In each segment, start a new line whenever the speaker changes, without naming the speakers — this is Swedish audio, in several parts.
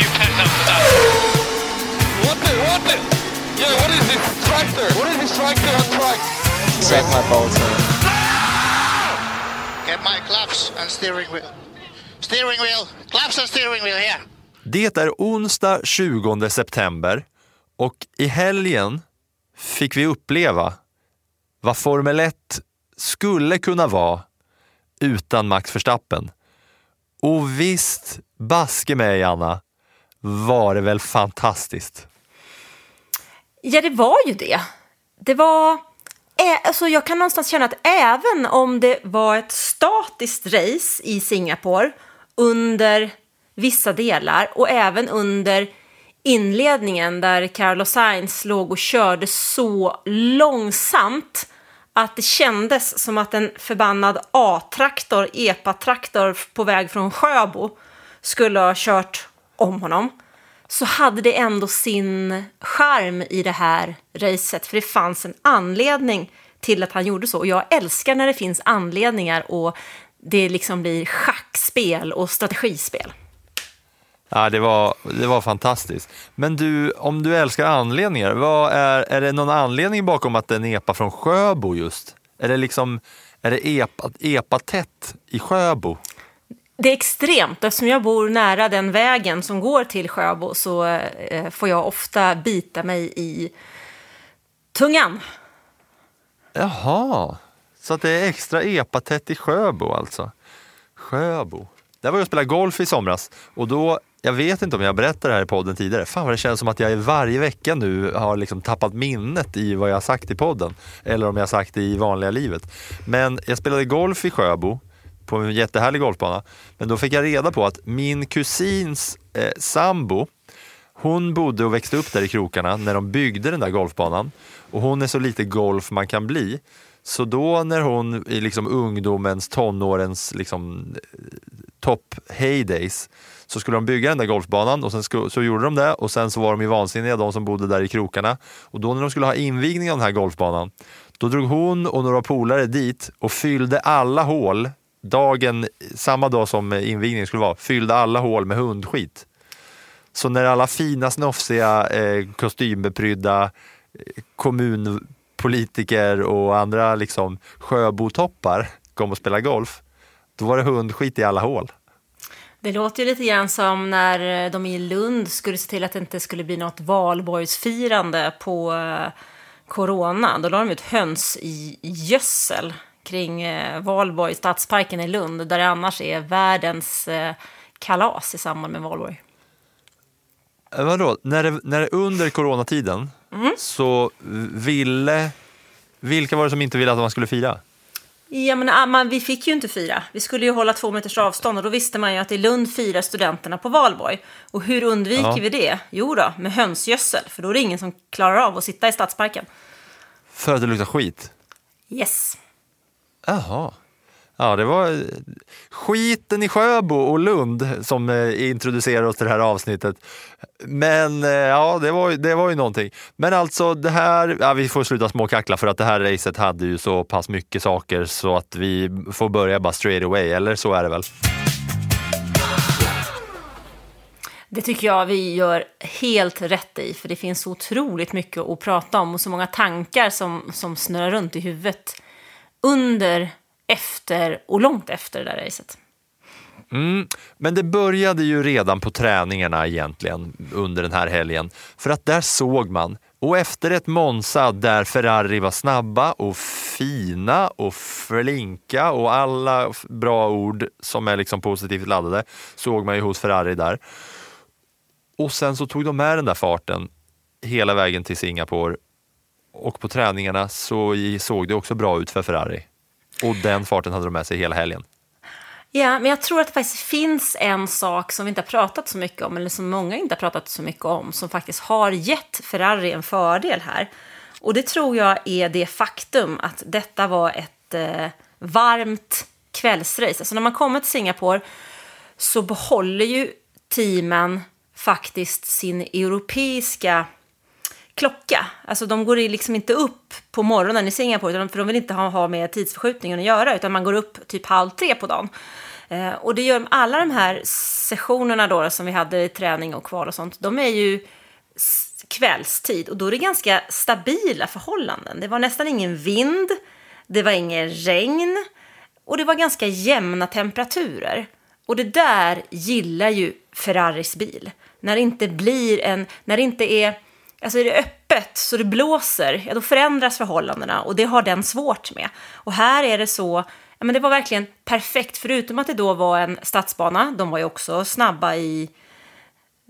You picked up that.
What the, what the? Yeah, what is this tractor? What is this tractor on track?
Suck my balls man.
Get my claps and steering wheel. Steering wheel. Claps and steering wheel here.
Det är onsdag 20 september och i helgen fick vi uppleva vad Formel 1 skulle kunna vara utan Max Verstappen. Och visst, baske mig Anna, var det väl fantastiskt?
Ja, det var ju det. Det var... Alltså jag kan någonstans känna att även om det var ett statiskt race i Singapore under vissa delar och även under inledningen där Carlos Sainz låg och körde så långsamt att det kändes som att en förbannad A-traktor, EPA-traktor på väg från Sjöbo skulle ha kört om honom så hade det ändå sin charm i det här racet. För det fanns en anledning till att han gjorde så. Och jag älskar när det finns anledningar och det liksom blir schackspel och strategispel.
Ja, det var, det var fantastiskt. Men du, om du älskar anledningar, vad är, är det någon anledning bakom att det är en epa från Sjöbo just? Är det liksom, är det epa, epa-tätt i Sjöbo?
Det är extremt. Eftersom jag bor nära den vägen som går till Sjöbo så eh, får jag ofta bita mig i tungan.
Jaha, så att det är extra epatätt i Sjöbo alltså. Sjöbo. Där var jag och spelade golf i somras och då, jag vet inte om jag berättade det här i podden tidigare, fan vad det känns som att jag varje vecka nu har liksom tappat minnet i vad jag har sagt i podden. Eller om jag har sagt det i vanliga livet. Men jag spelade golf i Sjöbo på en jättehärlig golfbana. Men då fick jag reda på att min kusins eh, sambo, hon bodde och växte upp där i krokarna när de byggde den där golfbanan. Och hon är så lite golf man kan bli. Så då när hon i liksom ungdomens, tonårens liksom, eh, topp heydays så skulle de bygga den där golfbanan och sen så gjorde de det och sen så var de ju vansinniga de som bodde där i krokarna. Och då när de skulle ha invigning av den här golfbanan då drog hon och några polare dit och fyllde alla hål dagen, samma dag som invigningen skulle vara, fyllde alla hål med hundskit. Så när alla fina snofsiga eh, kostymbeprydda eh, kommunpolitiker och andra liksom sjöbotoppar kom och spelade golf, då var det hundskit i alla hål.
Det låter ju lite grann som när eh, de i Lund skulle se till att det inte skulle bli något valborgsfirande på eh, corona. Då la de ut höns i gödsel kring eh, Valborg, Stadsparken i Lund, där det annars är världens eh, kalas i samband med Valborg.
Eh, Vadå, när det, när det under coronatiden så ville, vilka var det som inte ville att man skulle fira?
Ja, men ah, man, vi fick ju inte fira. Vi skulle ju hålla två meters avstånd och då visste man ju att i Lund firar studenterna på valborg. Och hur undviker
Ja.
vi det? Jo då, med hönsgödsel, för då är det ingen som klarar av att sitta i Stadsparken.
För att det luktar skit?
Yes.
Jaha. Ja, det var eh, skiten i Sjöbo och Lund som eh, introducerade oss till det här avsnittet. Men eh, ja, det var, ju- det var ju någonting. Men alltså det här, ja, vi får sluta småkackla för att det här racet hade ju så pass mycket saker så att vi får börja bara straight away, eller så är det väl?
Det tycker jag vi gör helt rätt i, för det finns så otroligt mycket att prata om och så många tankar som, som snurrar runt i huvudet under, efter och långt efter det där racet.
Mm, men det började ju redan på träningarna egentligen under den här helgen. För att där såg man, och efter ett Monza där Ferrari var snabba och fina och flinka och alla bra ord som är liksom positivt laddade såg man ju hos Ferrari där. Och sen så tog de med den där farten hela vägen till Singapore och på träningarna så såg det också bra ut för Ferrari. Och den farten hade de med sig hela helgen.
Ja, men jag tror att det faktiskt finns en sak som vi inte har pratat så mycket om, eller som många inte har pratat så mycket om, som faktiskt har gett Ferrari en fördel här. Och det tror jag är det faktum att detta var ett eh, varmt kvällsrace. Alltså när man kommer till Singapore så behåller ju teamen faktiskt sin europeiska klocka. Alltså de går liksom inte upp på morgonen i Singapore, för de vill inte ha, ha med tidsförskjutningen att göra, utan man går upp typ halv tre på dagen. Eh, och det gör alla de här sessionerna då som vi hade i träning och kval och sånt, de är ju kvällstid och då är det ganska stabila förhållanden. Det var nästan ingen vind, det var ingen regn och det var ganska jämna temperaturer. Och det där gillar ju Ferraris bil. När det inte blir en, när det inte är, alltså är det öppet så det blåser, ja då förändras förhållandena och det har den svårt med. Och här är det så, ja men det var verkligen perfekt, förutom att det då var en stadsbana, de var ju också snabba i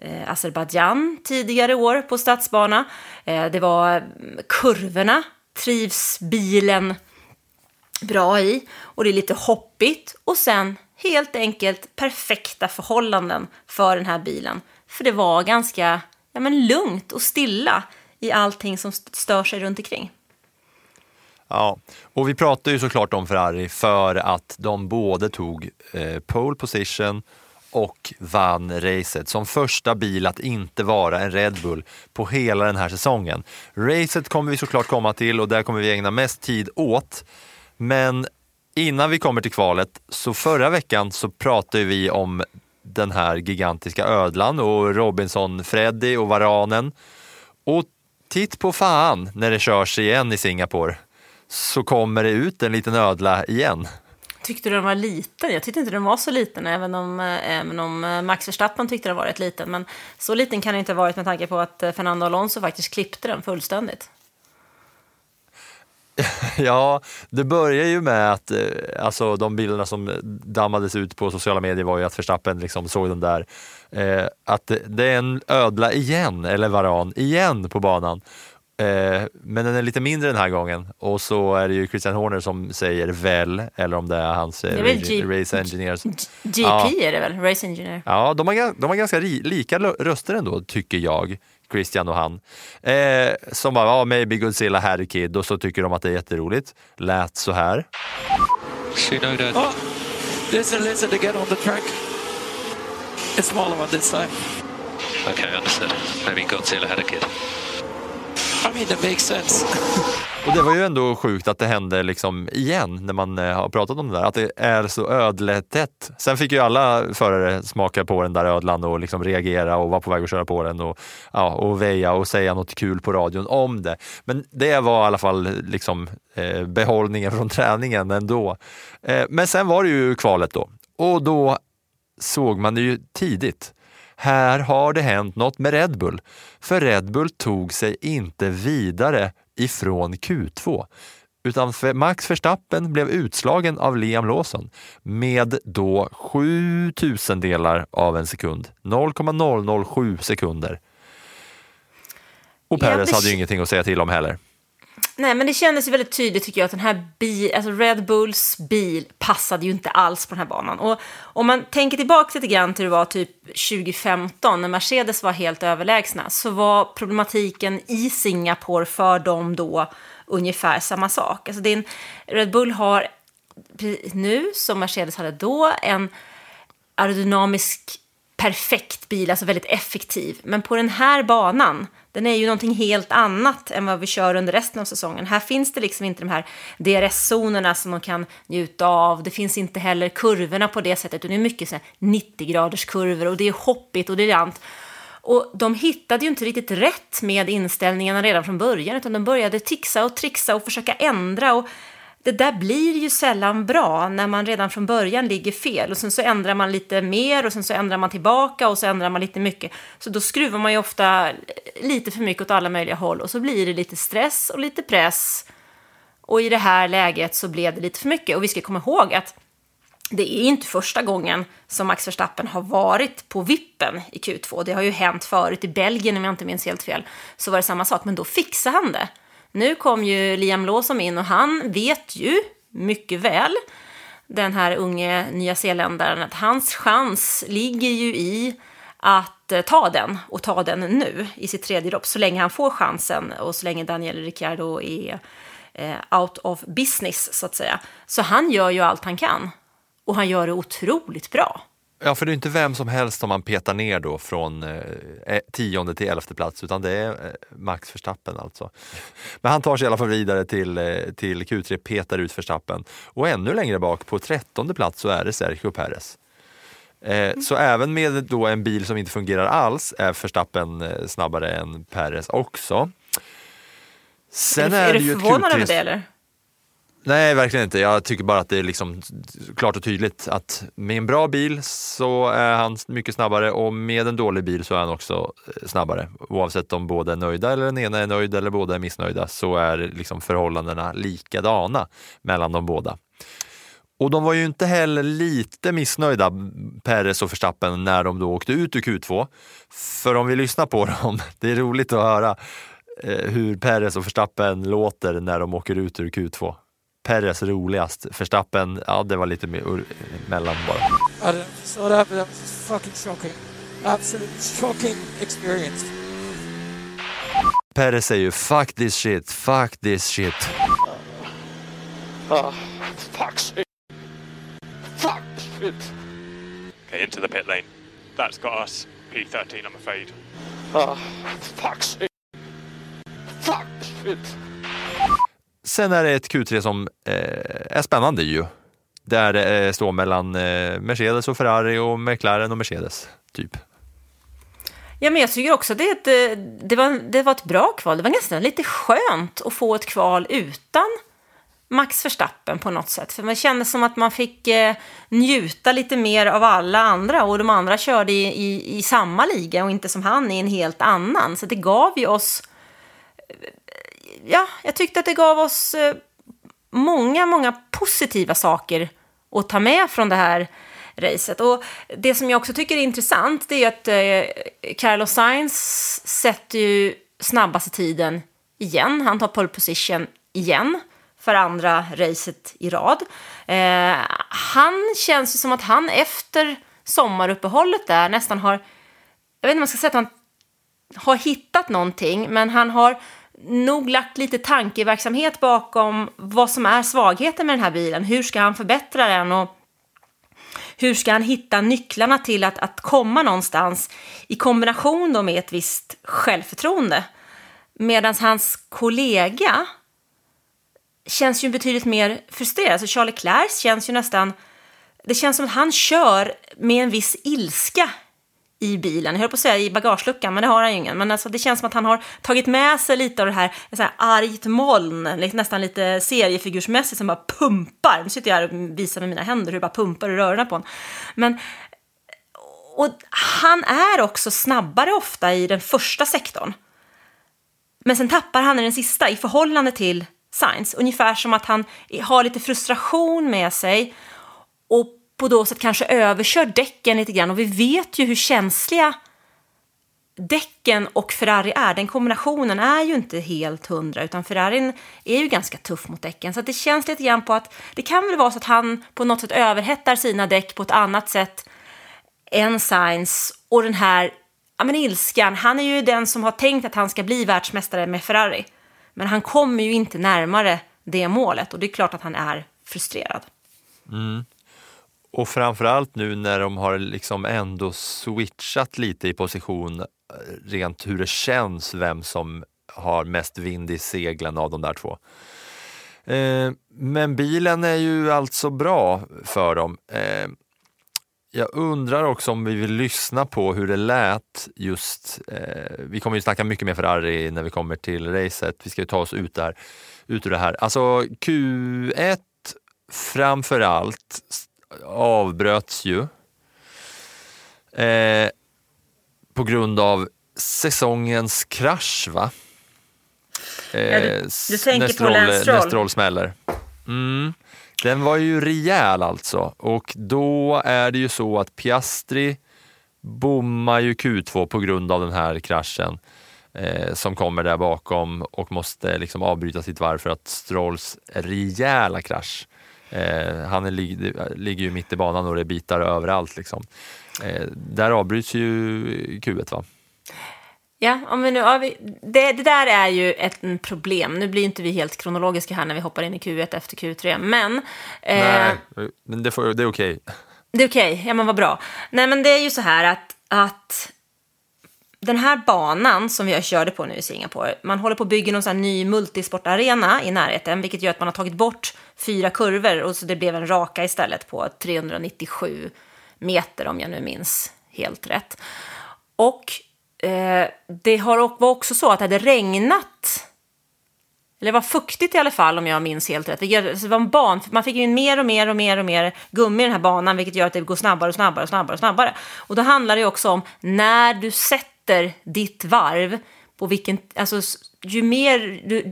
eh, Azerbajdzjan tidigare år på stadsbana. Eh, det var mm, kurvorna, trivs bilen bra i och det är lite hoppigt och sen helt enkelt perfekta förhållanden för den här bilen. För det var ganska ja, men lugnt och stilla i allting som stör sig runt omkring.
Ja, och vi pratar ju såklart om Ferrari för att de både tog eh, pole position och vann racet som första bil att inte vara en Red Bull på hela den här säsongen. Racet kommer vi såklart komma till och där kommer vi ägna mest tid åt. Men innan vi kommer till kvalet, så förra veckan så pratade vi om den här gigantiska ödlan och Robinson, Freddy och Varanen. Och titt på fan när det körs igen i Singapore så kommer det ut en liten ödla igen.
Tyckte du den var liten? Jag tyckte inte den var så liten, även om, även om eh, Max Verstappen tyckte den var rätt liten. Men så liten kan den inte ha varit med tanke på att eh, Fernando Alonso faktiskt klippte den fullständigt.
Ja, det börjar ju med att alltså, de bilderna som dammades ut på sociala medier var ju att Verstappen liksom såg den där, eh, att det är en ödla igen, eller varan, igen på banan. Eh, men den är lite mindre den här gången och så är det ju Christian Horner som säger väl, eller om det är hans eh,
är
race engineers.
GP ja. är det väl, race engineer?
Ja, de har, de har ganska lika röster ändå, tycker jag. Christian och han. Eh, som bara, ja, maybe Godzilla had a kid och så tycker de att det är jätteroligt. Lät så här.
Shinoda.
Oh, there's a lizard again on the track. A smaller one this time.
Okay, understood. Maybe Godzilla had a kid.
I mean, that makes sense.
Och det var ju ändå sjukt att det hände liksom igen när man eh, har pratat om det där, att det är så ödletätt. Sen fick ju alla förare smaka på den där ödlan och liksom reagera och vara på väg att köra på den och, ja, och väja och säga något kul på radion om det. Men det var i alla fall liksom, eh, behållningen från träningen ändå. Eh, men sen var det ju kvalet då och då såg man det ju tidigt här har det hänt något med Red Bull. För Red Bull tog sig inte vidare ifrån Q2 utan Max Verstappen blev utslagen av Liam Lawson med då 7 tusendelar av en sekund. 0,007 sekunder. Och Perez hade ju ingenting att säga till om heller.
Nej, men det kändes ju väldigt tydligt tycker jag att den här bil, alltså Red Bulls bil passade ju inte alls på den här banan. Och om man tänker tillbaka lite grann till det var typ 2015 när Mercedes var helt överlägsna så var problematiken i Singapore för dem då ungefär samma sak. Alltså din Red Bull har nu, som Mercedes hade då, en aerodynamisk perfekt bil, alltså väldigt effektiv. Men på den här banan den är ju någonting helt annat än vad vi kör under resten av säsongen. Här finns det liksom inte de här DRS-zonerna som man kan njuta av. Det finns inte heller kurvorna på det sättet. Det är mycket 90-graders kurvor och det är hoppigt och det är rant. Och de hittade ju inte riktigt rätt med inställningarna redan från början, utan de började tixa och trixa och försöka ändra. Och det där blir ju sällan bra när man redan från början ligger fel och sen så ändrar man lite mer och sen så ändrar man tillbaka och så ändrar man lite mycket. Så då skruvar man ju ofta lite för mycket åt alla möjliga håll och så blir det lite stress och lite press. Och i det här läget så blev det lite för mycket och vi ska komma ihåg att det är inte första gången som Max Verstappen har varit på vippen i Q2. Det har ju hänt förut i Belgien om jag inte minns helt fel. Så var det samma sak, men då fixade han det. Nu kom ju Liam Lawson in och han vet ju mycket väl den här unge nyzeeländaren, att hans chans ligger ju i att eh, ta den och ta den nu i sitt tredje lopp så länge han får chansen och så länge Daniel Ricciardo är eh, out of business så att säga. Så han gör ju allt han kan och han gör det otroligt bra.
Ja, för det är inte vem som helst som man petar ner då från eh, tionde till elfte plats, utan det är eh, Max Verstappen alltså. Men han tar sig i alla fall vidare till, eh, till Q3, petar ut Verstappen. Och ännu längre bak, på trettonde plats, så är det Sergio Perez. Eh, så även med då en bil som inte fungerar alls är Verstappen eh, snabbare än Perez också.
Sen är, är, är du förvånad över det eller?
Nej, verkligen inte. Jag tycker bara att det är liksom klart och tydligt att med en bra bil så är han mycket snabbare och med en dålig bil så är han också eh, snabbare. Oavsett om båda är nöjda eller den ena är nöjd eller båda är missnöjda så är liksom förhållandena likadana mellan de båda. Och de var ju inte heller lite missnöjda, Perez och Verstappen, när de då åkte ut ur Q2. För om vi lyssnar på dem, det är roligt att höra eh, hur Perez och Verstappen låter när de åker ut ur Q2. Perez roligast. Verstappen, ja det var lite mer mellan bara.
So that, that was fucking shocking. Absolutely shocking experience.
Perez säger ju fuck this shit, fuck this shit.
Uh, uh, fuck shit. Fuck shit.
Okay, into the pit lane. That's got us P13 I'm afraid.
Uh, fuck shit. Fuck shit.
Sen är det ett Q3 som eh, är spännande ju. Där det eh, står mellan eh, Mercedes och Ferrari och McLaren och Mercedes, typ.
Ja, men jag tycker också att det, det, eh, det, var, det var ett bra kval. Det var nästan lite skönt att få ett kval utan Max Verstappen på något sätt. För man kände som att man fick eh, njuta lite mer av alla andra och de andra körde i, i, i, samma liga och inte som han i en helt annan. Så det gav ju oss eh, ja, jag tyckte att det gav oss eh, många, många positiva saker att ta med från det här racet. Och det som jag också tycker är intressant det är att eh, Carlos Sainz sätter ju snabbaste tiden igen. Han tar pole position igen för andra racet i rad. Eh, han känns ju som att han efter sommaruppehållet där nästan har, jag vet inte om man ska säga att han har hittat någonting, men han har nog lagt lite tankeverksamhet bakom vad som är svagheten med den här bilen. Hur ska han förbättra den och hur ska han hitta nycklarna till att, att komma någonstans i kombination då med ett visst självförtroende. Medan hans kollega känns ju betydligt mer frustrerad. Alltså Charlie Clairs känns ju nästan... Det känns som att han kör med en viss ilska i bilen. Jag höll på att säga i bagageluckan, men det har han ju ingen. Men alltså, det känns som att han har tagit med sig lite av det här, så här argt moln, nästan lite seriefigursmässigt som bara pumpar. Nu sitter jag här och visar med mina händer hur det bara pumpar ur rörorna på honom. Men och han är också snabbare ofta i den första sektorn. Men sen tappar han i den sista i förhållande till Science. Ungefär som att han har lite frustration med sig på då sätt kanske överkör däcken lite grann och vi vet ju hur känsliga däcken och Ferrari är. Den kombinationen är ju inte helt hundra utan Ferrarin är ju ganska tuff mot däcken. Så det känns lite grann på att det kan väl vara så att han på något sätt överhettar sina däck på ett annat sätt än Sainz och den här ja, men ilskan. Han är ju den som har tänkt att han ska bli världsmästare med Ferrari. Men han kommer ju inte närmare det målet och det är klart att han är frustrerad.
Mm. Och framförallt nu när de har liksom ändå switchat lite i position, eh, rent hur det känns, vem som har mest vind i seglen av de där två. Eh, men bilen är ju alltså bra för dem. Eh, jag undrar också om vi vill lyssna på hur det lät just, eh, vi kommer ju snacka mycket mer Ferrari när vi kommer till racet, vi ska ju ta oss ut, där, ut ur det här. Alltså Q1 framför allt avbröts ju eh, på grund av säsongens krasch, va?
Eh, ja, du, du tänker på Lance
När Stroll smäller. Mm. Den var ju rejäl alltså och då är det ju så att Piastri bommar ju Q2 på grund av den här kraschen eh, som kommer där bakom och måste liksom avbryta sitt varv för att Strolls rejäla krasch Eh, han är, lig, ligger ju mitt i banan och det är bitar överallt. Liksom. Eh, där avbryts ju Q1 va?
Ja, om vi nu, ja, vi, det, det där är ju ett en problem. Nu blir inte vi helt kronologiska här när vi hoppar in i Q1 efter Q3, men... Eh,
Nej, men det, får, det är okej.
Det är okej, okay. ja men vad bra. Nej men det är ju så här att, att den här banan som vi körde på nu i Singapore, man håller på att bygga någon sån här ny multisportarena i närheten, vilket gör att man har tagit bort fyra kurvor och så det blev en raka istället på 397 meter om jag nu minns helt rätt. Och eh, det har, var också så att det hade regnat eller var fuktigt i alla fall om jag minns helt rätt. Det var en ban, man fick in mer och mer och mer och mer gummi i den här banan, vilket gör att det går snabbare och snabbare och snabbare och snabbare. Och då handlar det också om när du sätter ditt varv, på vilken, alltså, ju, mer,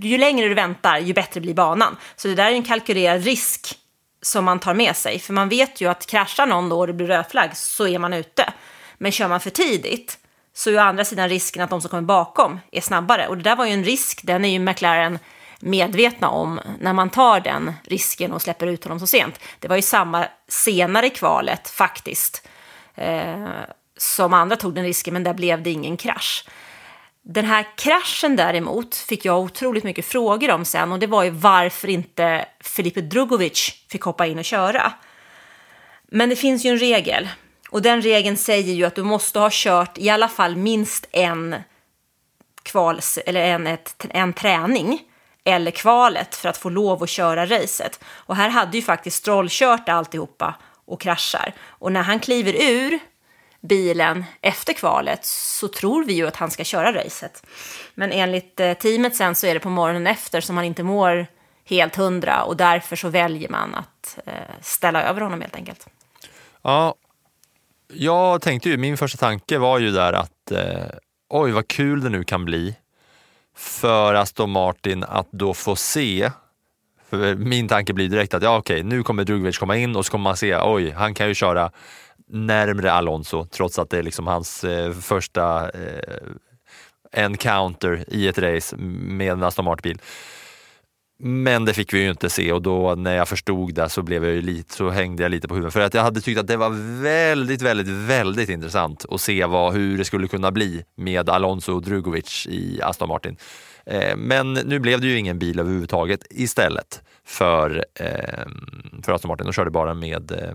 ju längre du väntar, ju bättre blir banan. Så det där är en kalkylerad risk som man tar med sig, för man vet ju att kraschar någon då och det blir rödflagg så är man ute. Men kör man för tidigt så är å andra sidan risken att de som kommer bakom är snabbare. Och det där var ju en risk, den är ju McLaren medvetna om när man tar den risken och släpper ut honom så sent. Det var ju samma senare i kvalet faktiskt, eh, som andra tog den risken, men där blev det ingen krasch. Den här kraschen däremot fick jag otroligt mycket frågor om sen och det var ju varför inte Filipe Drugovic fick hoppa in och köra. Men det finns ju en regel och den regeln säger ju att du måste ha kört i alla fall minst en kvals eller en, ett, en träning eller kvalet för att få lov att köra racet. Och här hade ju faktiskt Stroll kört alltihopa och kraschar. Och när han kliver ur bilen efter kvalet så tror vi ju att han ska köra racet. Men enligt eh, teamet sen så är det på morgonen efter som han inte mår helt hundra och därför så väljer man att eh, ställa över honom helt enkelt.
Ja, jag tänkte ju, min första tanke var ju där att eh, oj vad kul det nu kan bli för Aston Martin att då få se för min tanke blir direkt att ja, okej, nu kommer Drugovic komma in och så kommer man se, oj, han kan ju köra närmre Alonso trots att det är liksom hans eh, första eh, encounter i ett race med en Aston Martin-bil. Men det fick vi ju inte se och då när jag förstod det så, blev jag lite, så hängde jag lite på huvudet. För att jag hade tyckt att det var väldigt, väldigt, väldigt intressant att se vad, hur det skulle kunna bli med Alonso och Drugovic i Aston Martin. Eh, men nu blev det ju ingen bil överhuvudtaget istället för, eh, för Aston Martin. De körde bara med eh,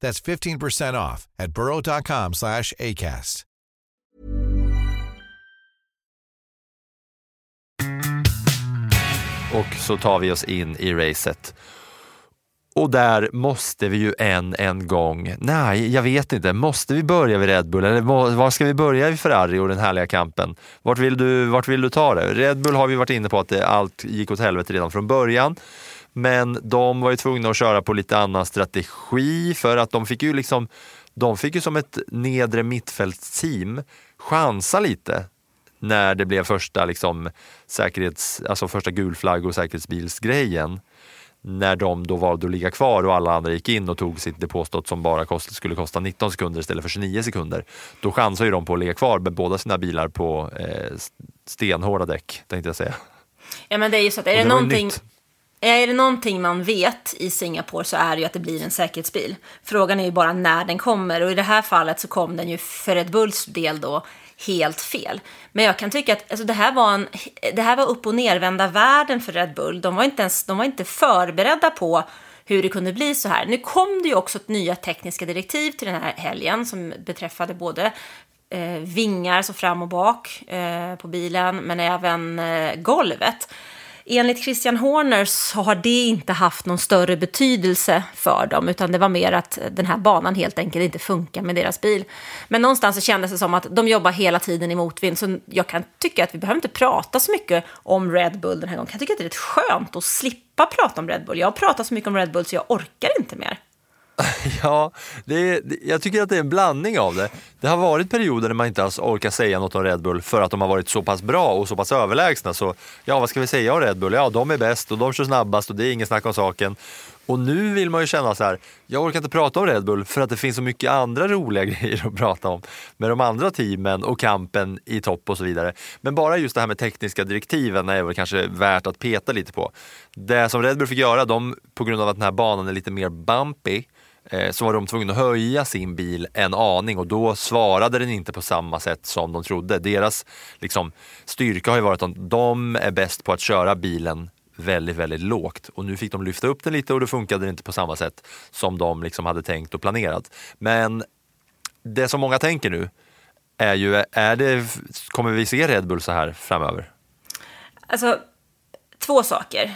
That's 15% off at burrow.com slash ACAST.
Och så tar vi oss in i racet. Och där måste vi ju än en gång, nej jag vet inte, måste vi börja vid Red Bull eller var ska vi börja i Ferrari och den härliga kampen? Vart vill du, vart vill du ta det? Red Bull har vi varit inne på att det, allt gick åt helvete redan från början. Men de var ju tvungna att köra på lite annan strategi för att de fick ju liksom, de fick ju som ett nedre mittfältsteam chansa lite när det blev första, liksom, säkerhets, alltså första gulflagg och säkerhetsbilsgrejen. När de då valde att ligga kvar och alla andra gick in och tog sitt depåstått som bara kost, skulle kosta 19 sekunder istället för 29 sekunder. Då chansar ju de på att ligga kvar med båda sina bilar på eh, stenhårda däck, tänkte jag säga.
Ja men det är ju så att är det, det någonting är det någonting man vet i Singapore så är det ju att det blir en säkerhetsbil. Frågan är ju bara när den kommer och i det här fallet så kom den ju för Red Bulls del då helt fel. Men jag kan tycka att alltså, det, här var en, det här var upp och nervända världen för Red Bull. De var, inte ens, de var inte förberedda på hur det kunde bli så här. Nu kom det ju också ett nya tekniska direktiv till den här helgen som beträffade både eh, vingar, så fram och bak eh, på bilen, men även eh, golvet enligt Christian Horner så har det inte haft någon större betydelse för dem, utan det var mer att den här banan helt enkelt inte funkar med deras bil. Men någonstans så kändes det som att de jobbar hela tiden i motvind, så jag kan tycka att vi behöver inte prata så mycket om Red Bull den här gången. Jag tycker att det är rätt skönt att slippa prata om Red Bull. Jag har pratat så mycket om Red Bull så jag orkar inte mer.
Ja, det är, jag tycker att det är en blandning av det. Det har varit perioder när man inte alls orkar säga något om Red Bull för att de har varit så pass bra och så pass överlägsna. Så ja, vad ska vi säga om Red Bull? Ja, de är bäst och de kör snabbast och det är ingen snack om saken. Och nu vill man ju känna så här, jag orkar inte prata om Red Bull för att det finns så mycket andra roliga grejer att prata om med de andra teamen och kampen i topp och så vidare. Men bara just det här med tekniska direktiven är väl kanske värt att peta lite på. Det som Red Bull fick göra, de, på grund av att den här banan är lite mer bumpy, Eh, så var de tvungna att höja sin bil en aning och då svarade den inte på samma sätt som de trodde. Deras liksom, styrka har ju varit att de är bäst på att köra bilen väldigt, väldigt lågt. Och nu fick de lyfta upp den lite och då funkade det inte på samma sätt som de liksom hade tänkt och planerat. Men det som många tänker nu är ju, är det, kommer vi se Red Bull så här framöver?
Alltså, två saker.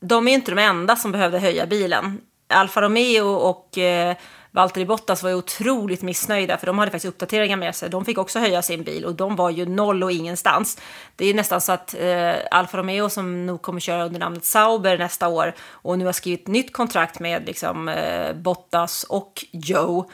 De är inte de enda som behövde höja bilen. Alfa Romeo och eh, Valtteri Bottas var ju otroligt missnöjda för de hade faktiskt uppdateringar med sig. De fick också höja sin bil och de var ju noll och ingenstans. Det är nästan så att eh, Alfa Romeo som nog kommer köra under namnet Sauber nästa år och nu har skrivit nytt kontrakt med liksom, eh, Bottas och Joe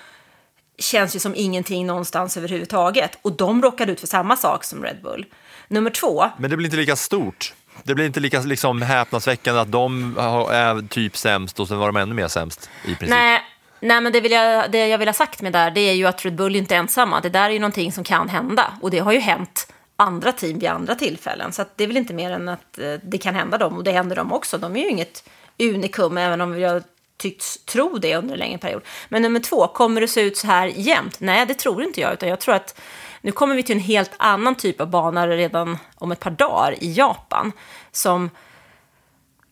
känns ju som ingenting någonstans överhuvudtaget. Och de råkade ut för samma sak som Red Bull. Nummer två.
Men det blir inte lika stort. Det blir inte lika liksom, häpnadsväckande att de är typ sämst och sen var de ännu mer sämst i princip.
Nej, nej men det, vill jag, det jag vill ha sagt med det där, det är ju att Red Bull inte är ensamma. Det där är ju någonting som kan hända. Och det har ju hänt andra team vid andra tillfällen. Så det är väl inte mer än att eh, det kan hända dem. Och det händer dem också. De är ju inget unikum, även om vi har tyckts tro det under en längre period. Men nummer två, kommer det se ut så här jämt? Nej, det tror inte jag. Utan jag tror att nu kommer vi till en helt annan typ av bana redan om ett par dagar i Japan. Som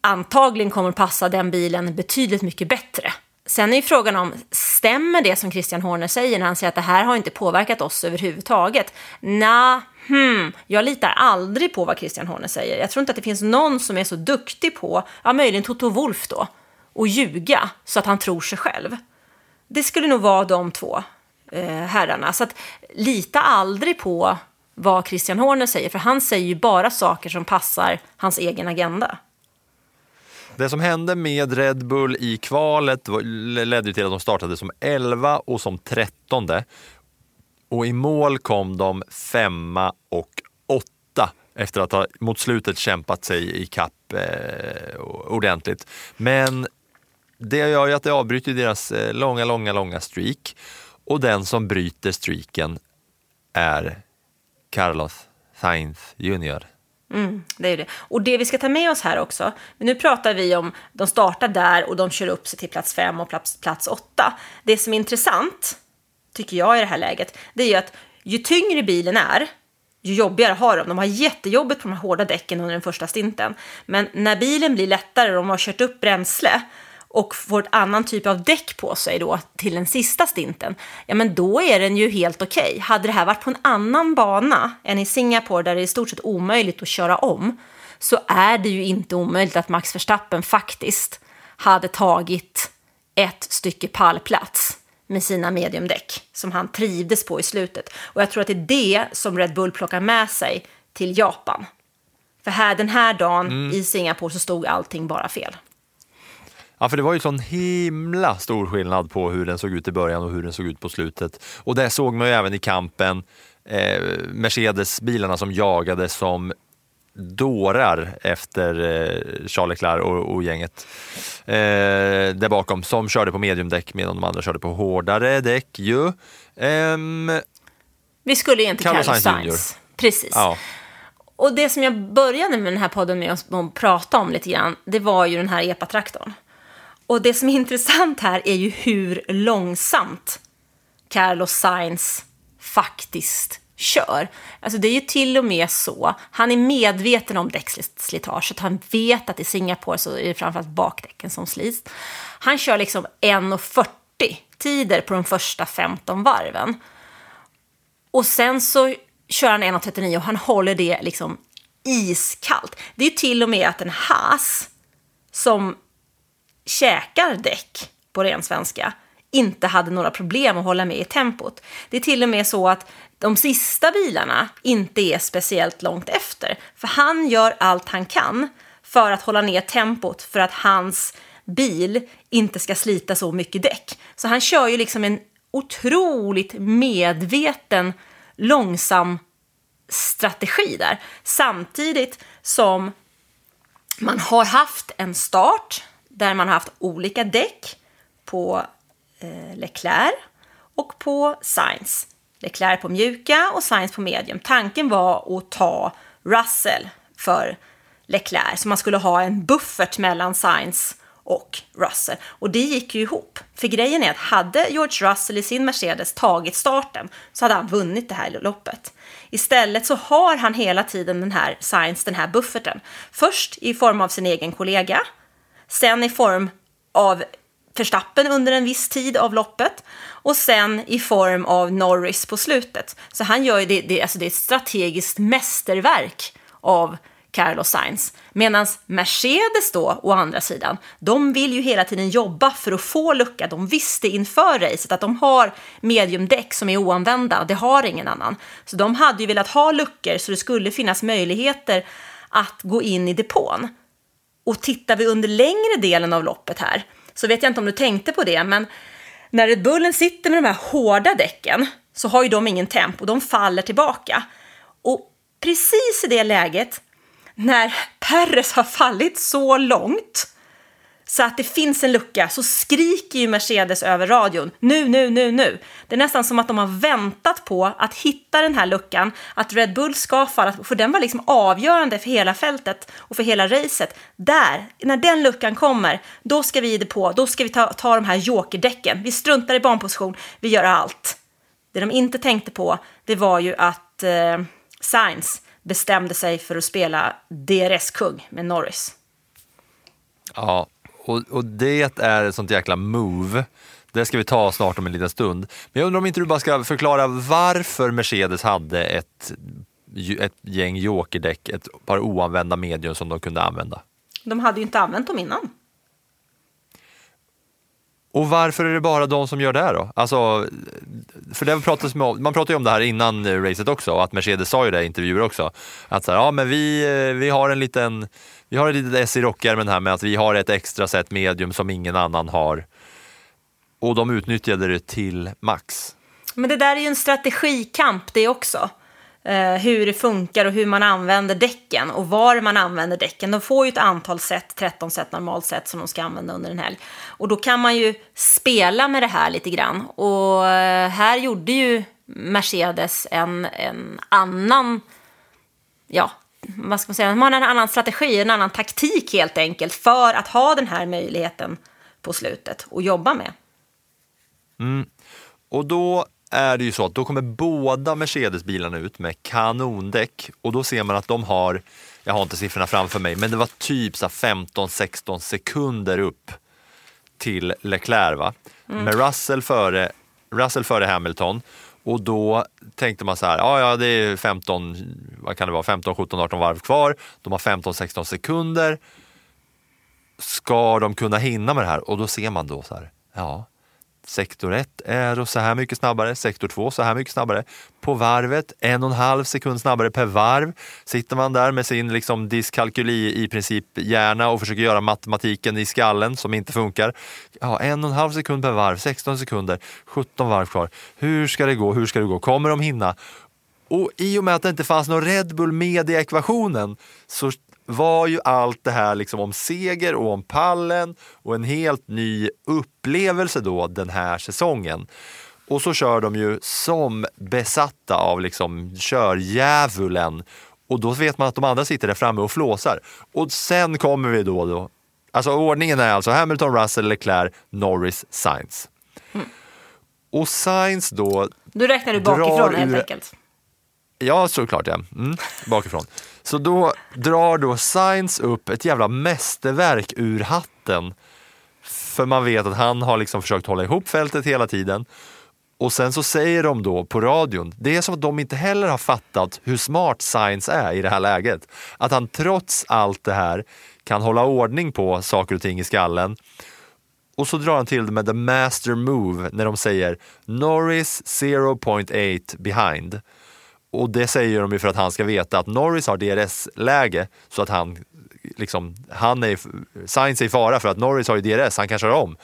antagligen kommer passa den bilen betydligt mycket bättre. Sen är ju frågan om, stämmer det som Christian Horner säger när han säger att det här har inte påverkat oss överhuvudtaget? Nej, hmm, jag litar aldrig på vad Christian Horner säger. Jag tror inte att det finns någon som är så duktig på, ja möjligen Toto Wolf då, att ljuga så att han tror sig själv. Det skulle nog vara de två Eh, herrarna. Så att, lita aldrig på vad Christian Horner säger, för han säger ju bara saker som passar hans egen agenda.
Det som hände med Red Bull i kvalet ledde till att de startade som 11 och som 13. Och i mål kom de femma och åtta efter att ha mot slutet kämpat sig i kapp eh, ordentligt. Men det gör ju att det avbryter deras eh, långa, långa, långa streak. Och den som bryter streaken är Carlos Sainz Jr.
Mm, det är det. Och det vi ska ta med oss här också, nu pratar vi om de startar där och de kör upp sig till plats fem och plats, plats åtta. Det som är intressant, tycker jag i det här läget, det är ju att ju tyngre bilen är, ju jobbigare har de. De har jättejobbigt på de här hårda däcken under den första stinten. Men när bilen blir lättare och de har kört upp bränsle och får ett annan typ av däck på sig då till den sista stinten, ja men då är den ju helt okej. Okay. Hade det här varit på en annan bana än i Singapore där det är i stort sett omöjligt att köra om, så är det ju inte omöjligt att Max Verstappen faktiskt hade tagit ett stycke pallplats med sina mediumdäck som han trivdes på i slutet. Och jag tror att det är det som Red Bull plockar med sig till Japan. För här, den här dagen mm. i Singapore så stod allting bara fel.
Ja, för det var ju sån himla stor skillnad på hur den såg ut i början och hur den såg ut på slutet. Och det såg man ju även i kampen. Eh, Mercedes-bilarna som jagade som dårar efter eh, Charles Leclerc och, och gänget eh, där bakom som körde på mediumdäck medan de andra körde på hårdare däck ju. Ehm,
Vi skulle egentligen Carlos Sainz. Sainz. Precis. Ja. Och det som jag började med den här podden med att prata om lite grann, det var ju den här epatraktorn. Och det som är intressant här är ju hur långsamt Carlos Sainz faktiskt kör. Alltså det är ju till och med så, han är medveten om däckslitaget, han vet att i Singapore så är det framförallt bakdäcken som slits. Han kör liksom 1.40 tider på de första 15 varven. Och sen så kör han 1.39 och han håller det liksom iskallt. Det är till och med att en Haas som käkar däck på ren svenska inte hade några problem att hålla med i tempot. Det är till och med så att de sista bilarna inte är speciellt långt efter. För han gör allt han kan för att hålla ner tempot för att hans bil inte ska slita så mycket däck. Så han kör ju liksom en otroligt medveten, långsam strategi där. Samtidigt som man har haft en start där man har haft olika däck på eh, Leclerc och på Sainz. Leclerc på mjuka och Sainz på medium. Tanken var att ta Russell för Leclerc, så man skulle ha en buffert mellan Sainz och Russell. Och det gick ju ihop. För grejen är att hade George Russell i sin Mercedes tagit starten så hade han vunnit det här loppet. Istället så har han hela tiden den här Sainz, den här bufferten. Först i form av sin egen kollega, sen i form av Verstappen under en viss tid av loppet och sen i form av Norris på slutet. Så han gör ju det, det, alltså det är ett strategiskt mästerverk av Carlos Sainz. Medan Mercedes då, å andra sidan, de vill ju hela tiden jobba för att få lucka. De visste inför racet att de har mediumdäck som är oanvända. Det har ingen annan. Så de hade ju velat ha luckor så det skulle finnas möjligheter att gå in i depån. Och tittar vi under längre delen av loppet här så vet jag inte om du tänkte på det, men när Red Bullen sitter med de här hårda däcken så har ju de ingen tempo, de faller tillbaka. Och precis i det läget när Perres har fallit så långt så att det finns en lucka så skriker ju Mercedes över radion nu, nu, nu, nu. Det är nästan som att de har väntat på att hitta den här luckan, att Red Bull ska falla, för den var liksom avgörande för hela fältet och för hela racet. Där, när den luckan kommer, då ska vi på, då ska vi ta, ta de här jokerdäcken. Vi struntar i banposition, vi gör allt. Det de inte tänkte på, det var ju att eh, Sainz bestämde sig för att spela DRS-kung med Norris.
Ja, och, och det är ett sånt jäkla move. Det ska vi ta snart om en liten stund. Men jag undrar om inte du bara ska förklara varför Mercedes hade ett, ett gäng jokerdäck, ett par oanvända medium som de kunde använda.
De hade ju inte använt dem innan.
Och varför är det bara de som gör det då? Alltså, för det pratas med, man pratade ju om det här innan racet också, att Mercedes sa ju det i intervjuer också. Att så här, ja men vi, vi har en liten, vi har ett litet S i rockärmen här med att vi har ett extra set medium som ingen annan har. Och de utnyttjade det till max.
Men det där är ju en strategikamp det också. Eh, hur det funkar och hur man använder däcken och var man använder däcken. De får ju ett antal set, 13 set normalt sett som de ska använda under en helg. Och då kan man ju spela med det här lite grann. Och eh, här gjorde ju Mercedes en, en annan, ja, vad ska man säga, de har en annan strategi, en annan taktik helt enkelt för att ha den här möjligheten på slutet och jobba med.
Mm. Och då är det ju så att då kommer båda Mercedes-bilarna ut med kanondäck och då ser man att de har, jag har inte siffrorna framför mig, men det var typ 15-16 sekunder upp till Leclerc va? Mm. med Russell före, Russell före Hamilton. Och då tänkte man så här, ja, ja det är 15, vad kan det vara, 15, 17, 18 varv kvar. De har 15, 16 sekunder. Ska de kunna hinna med det här? Och då ser man då så här, ja, Sektor 1 är så här mycket snabbare, sektor 2 så här mycket snabbare. På varvet, en och en halv sekund snabbare per varv. Sitter man där med sin liksom diskalkyli i princip hjärna och försöker göra matematiken i skallen som inte funkar. Ja, en och en halv sekund per varv, 16 sekunder, 17 varv kvar. Hur ska det gå? Hur ska det gå? Kommer de hinna? Och i och med att det inte fanns någon Red Bull med i ekvationen så var ju allt det här liksom om seger och om pallen och en helt ny upplevelse då den här säsongen. Och så kör de ju som besatta av liksom kördjävulen och då vet man att de andra sitter där framme och flåsar. Och sen kommer vi då, då alltså ordningen är alltså Hamilton, Russell, Leclerc, Norris, Sainz. Mm. Och Sainz då...
Du räknar du bakifrån helt ur... enkelt?
Ja, såklart ja. Mm, bakifrån. Så då drar då Sainz upp ett jävla mästerverk ur hatten. För man vet att han har liksom försökt hålla ihop fältet hela tiden. Och sen så säger de då på radion, det är som att de inte heller har fattat hur smart Science är i det här läget. Att han trots allt det här kan hålla ordning på saker och ting i skallen. Och så drar han till det med the master move när de säger Norris 0.8 behind. Och det säger de ju för att han ska veta att Norris har DRS-läge så att han liksom, han är, Sainz är i fara för att Norris har ju DRS, han kan köra om.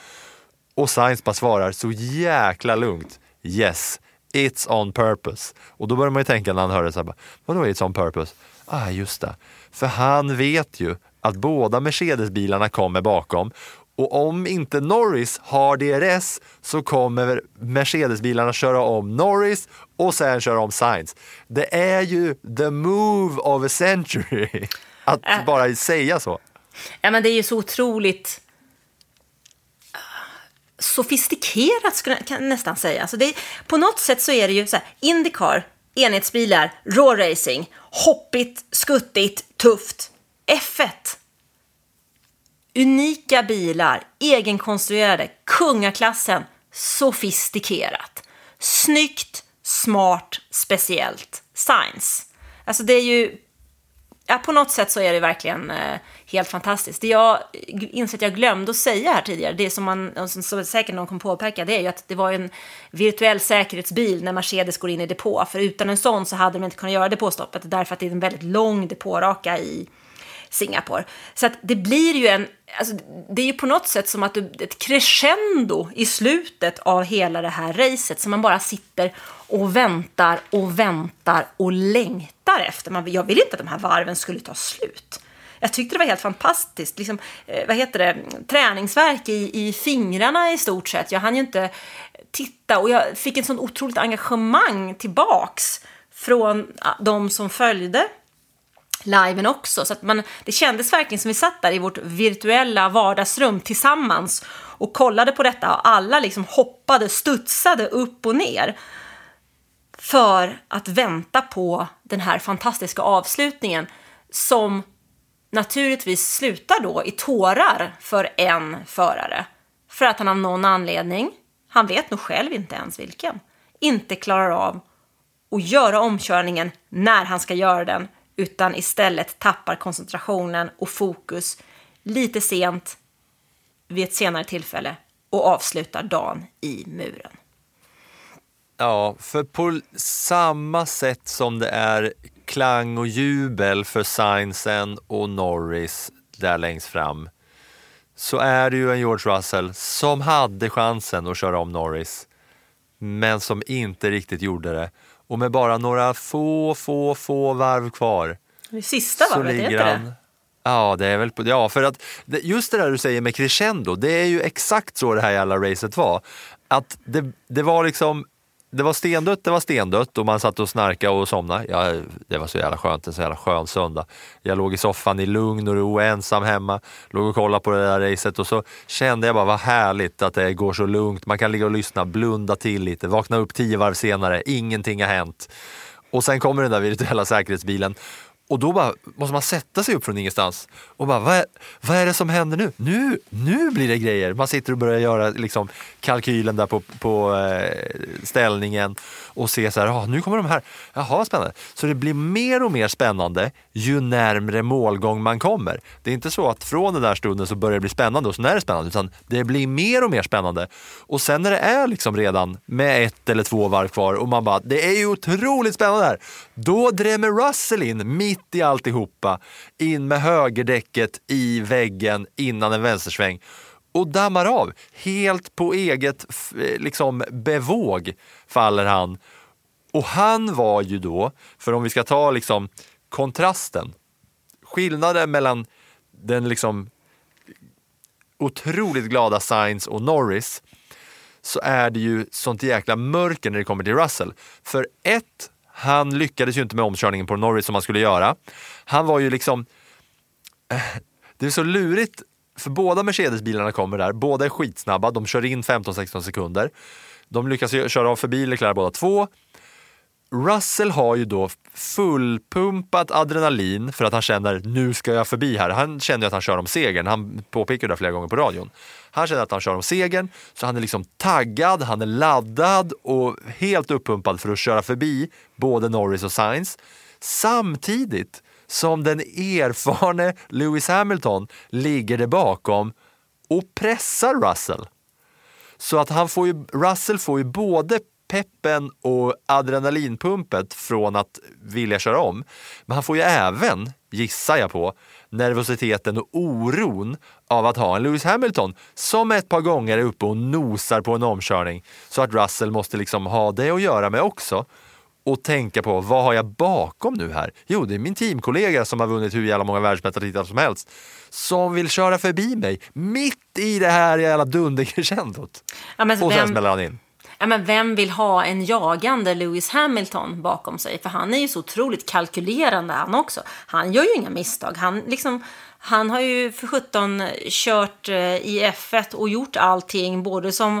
Och Sainz bara svarar så jäkla lugnt. Yes, it's on purpose. Och då börjar man ju tänka när han hör det så här, vadå it's on purpose? Ah, just det. För han vet ju att båda Mercedes-bilarna kommer bakom och om inte Norris har DRS så kommer Mercedes-bilarna köra om Norris och sen köra om Sainz. Det är ju the move of a century att
Äh.
bara säga så.
Ja, men det är ju så otroligt ah, sofistikerat, skulle jag nästan säga. Alltså det på något sätt så är det ju så här, Indycar, enhetsbilar, raw racing, hoppigt, skuttigt, tufft. F1. Unika bilar, egenkonstruerade, kungaklassen, sofistikerat. Snyggt, smart, speciellt, science. Alltså det är ju Ja, på något sätt så är det verkligen eh, helt fantastiskt. Det jag inser att jag glömde att säga här tidigare, det som, man, som, säkert någon kommer påpeka, det är ju att det var en virtuell säkerhetsbil när Mercedes går in i depå. För utan en sån så hade de inte kunnat göra depåstoppet, därför att det är en väldigt lång depåraka i Singapore. Så att det blir ju en, alltså, det är ju på något sätt som att du, ett crescendo i slutet av hela det här racet som man bara sitter och väntar och väntar och längtar efter. Man, jag ville inte att de här varven skulle ta slut. Jag tyckte det var helt fantastiskt. Liksom, eh, vad heter det? Träningsverk i, i fingrarna i stort sett. Jag hann ju inte titta och jag fick ett sånt otroligt engagemang tillbaks från ah, de som följde liven också. Så att man, det kändes verkligen som vi satt där i vårt virtuella vardagsrum tillsammans och kollade på detta och alla liksom hoppade, studsade upp och ner för att vänta på den här fantastiska avslutningen som naturligtvis slutar då i tårar för en förare. För att han av någon anledning, han vet nog själv inte ens vilken, inte klarar av att göra omkörningen när han ska göra den utan istället tappar koncentrationen och fokus lite sent vid ett senare tillfälle och avslutar dagen i muren.
Ja, för på samma sätt som det är klang och jubel för Sainzen och Norris där längst fram så är det ju en George Russell som hade chansen att köra om Norris men som inte riktigt gjorde det. Och med bara några få, få, få varv kvar
Det sista varvet,
han...
det?
Ja, det är väl på, ja, för att just det där du säger med crescendo, det är ju exakt så det här jävla racet var. Att det, det var liksom, det var stendött, det var stendött och man satt och snarkade och somnade. Ja, det var så jävla skönt, en så jävla skön söndag. Jag låg i soffan i lugn och ro, ensam hemma, låg och kollade på det där racet och så kände jag bara vad härligt att det går så lugnt. Man kan ligga och lyssna, blunda till lite, vakna upp tio varv senare, ingenting har hänt. Och sen kommer den där virtuella säkerhetsbilen och då bara måste man sätta sig upp från ingenstans och bara, vad är, vad är det som händer nu? Nu, nu blir det grejer. Man sitter och börjar göra liksom, kalkylen där på, på eh, ställningen och ser så här, ah, nu kommer de här. Jaha, vad spännande. Så det blir mer och mer spännande ju närmre målgång man kommer. Det är inte så att från den där stunden så börjar det bli spännande och så är det spännande, utan det blir mer och mer spännande. Och sen när det är liksom redan med ett eller två varv kvar och man bara, det är ju otroligt spännande här. Då drämmer Russell in mitt i alltihopa, in med högerdäcket i väggen innan en vänstersväng och dammar av. Helt på eget liksom, bevåg faller han. Och han var ju då, för om vi ska ta liksom kontrasten, skillnaden mellan den liksom otroligt glada Sainz och Norris så är det ju sånt jäkla mörker när det kommer till Russell. För ett, han lyckades ju inte med omkörningen på Norris som han skulle göra. Han var ju liksom... Eh, det är så lurigt, för båda Mercedes-bilarna kommer där, båda är skitsnabba, de kör in 15-16 sekunder. De lyckas köra av förbi Leclerc båda två. Russell har ju då fullpumpat adrenalin för att han känner nu ska jag förbi här. Han känner att han kör om segern. Han påpekar det flera gånger på radion. Han känner att han kör om segern, så han är liksom taggad, han är laddad och helt uppumpad för att köra förbi både Norris och Sainz. Samtidigt som den erfarne Lewis Hamilton ligger där bakom och pressar Russell. Så att han får ju, Russell får ju både peppen och adrenalinpumpet från att vilja köra om. Men han får ju även, gissar jag på, nervositeten och oron av att ha en Lewis Hamilton som ett par gånger är uppe och nosar på en omkörning. Så att Russell måste liksom ha det att göra med också och tänka på vad har jag bakom nu här? Jo, det är min teamkollega som har vunnit hur jävla många världsmästartitlar som helst som vill köra förbi mig mitt i det här jävla dundercrescendot.
Ja,
och sen
vem-
smäller han in.
Ja, men vem vill ha en jagande Lewis Hamilton bakom sig? För han är ju så otroligt kalkylerande han också. Han gör ju inga misstag. Han, liksom, han har ju för 17 kört eh, i F1 och gjort allting, både som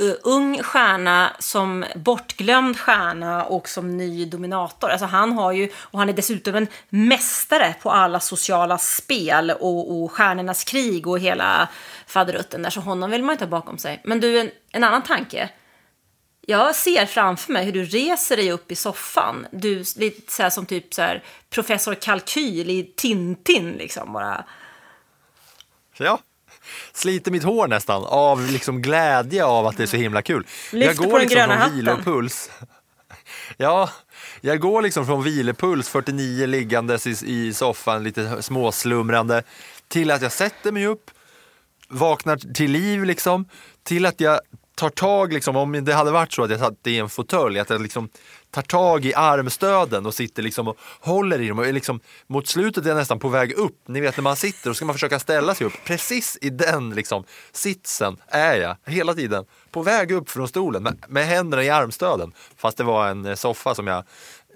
uh, ung stjärna, som bortglömd stjärna och som ny dominator. Alltså han har ju, och han är dessutom en mästare på alla sociala spel och, och stjärnornas krig och hela faderutten där. Så honom vill man inte ha bakom sig. Men du, en, en annan tanke. Jag ser framför mig hur du reser dig upp i soffan. Du lite så som typ så här professor Kalkyl i Tintin liksom bara.
Ja. Sliter mitt hår nästan av liksom glädje av att det är så himla kul.
Lyfter
jag
på
går
den
liksom
gröna
från vilopuls. Ja, jag går liksom från vilopuls 49 liggandes i, i soffan lite småslumrande till att jag sätter mig upp, vaknar till liv liksom, till att jag tar tag, liksom, om det hade varit så att jag satt i en fåtölj, att jag liksom tar tag i armstöden och sitter liksom och håller i dem. Och liksom, mot slutet är jag nästan på väg upp. Ni vet när man sitter och ska man försöka ställa sig upp. Precis i den liksom, sitsen är jag hela tiden. På väg upp från stolen med, med händerna i armstöden. Fast det var en eh, soffa som jag,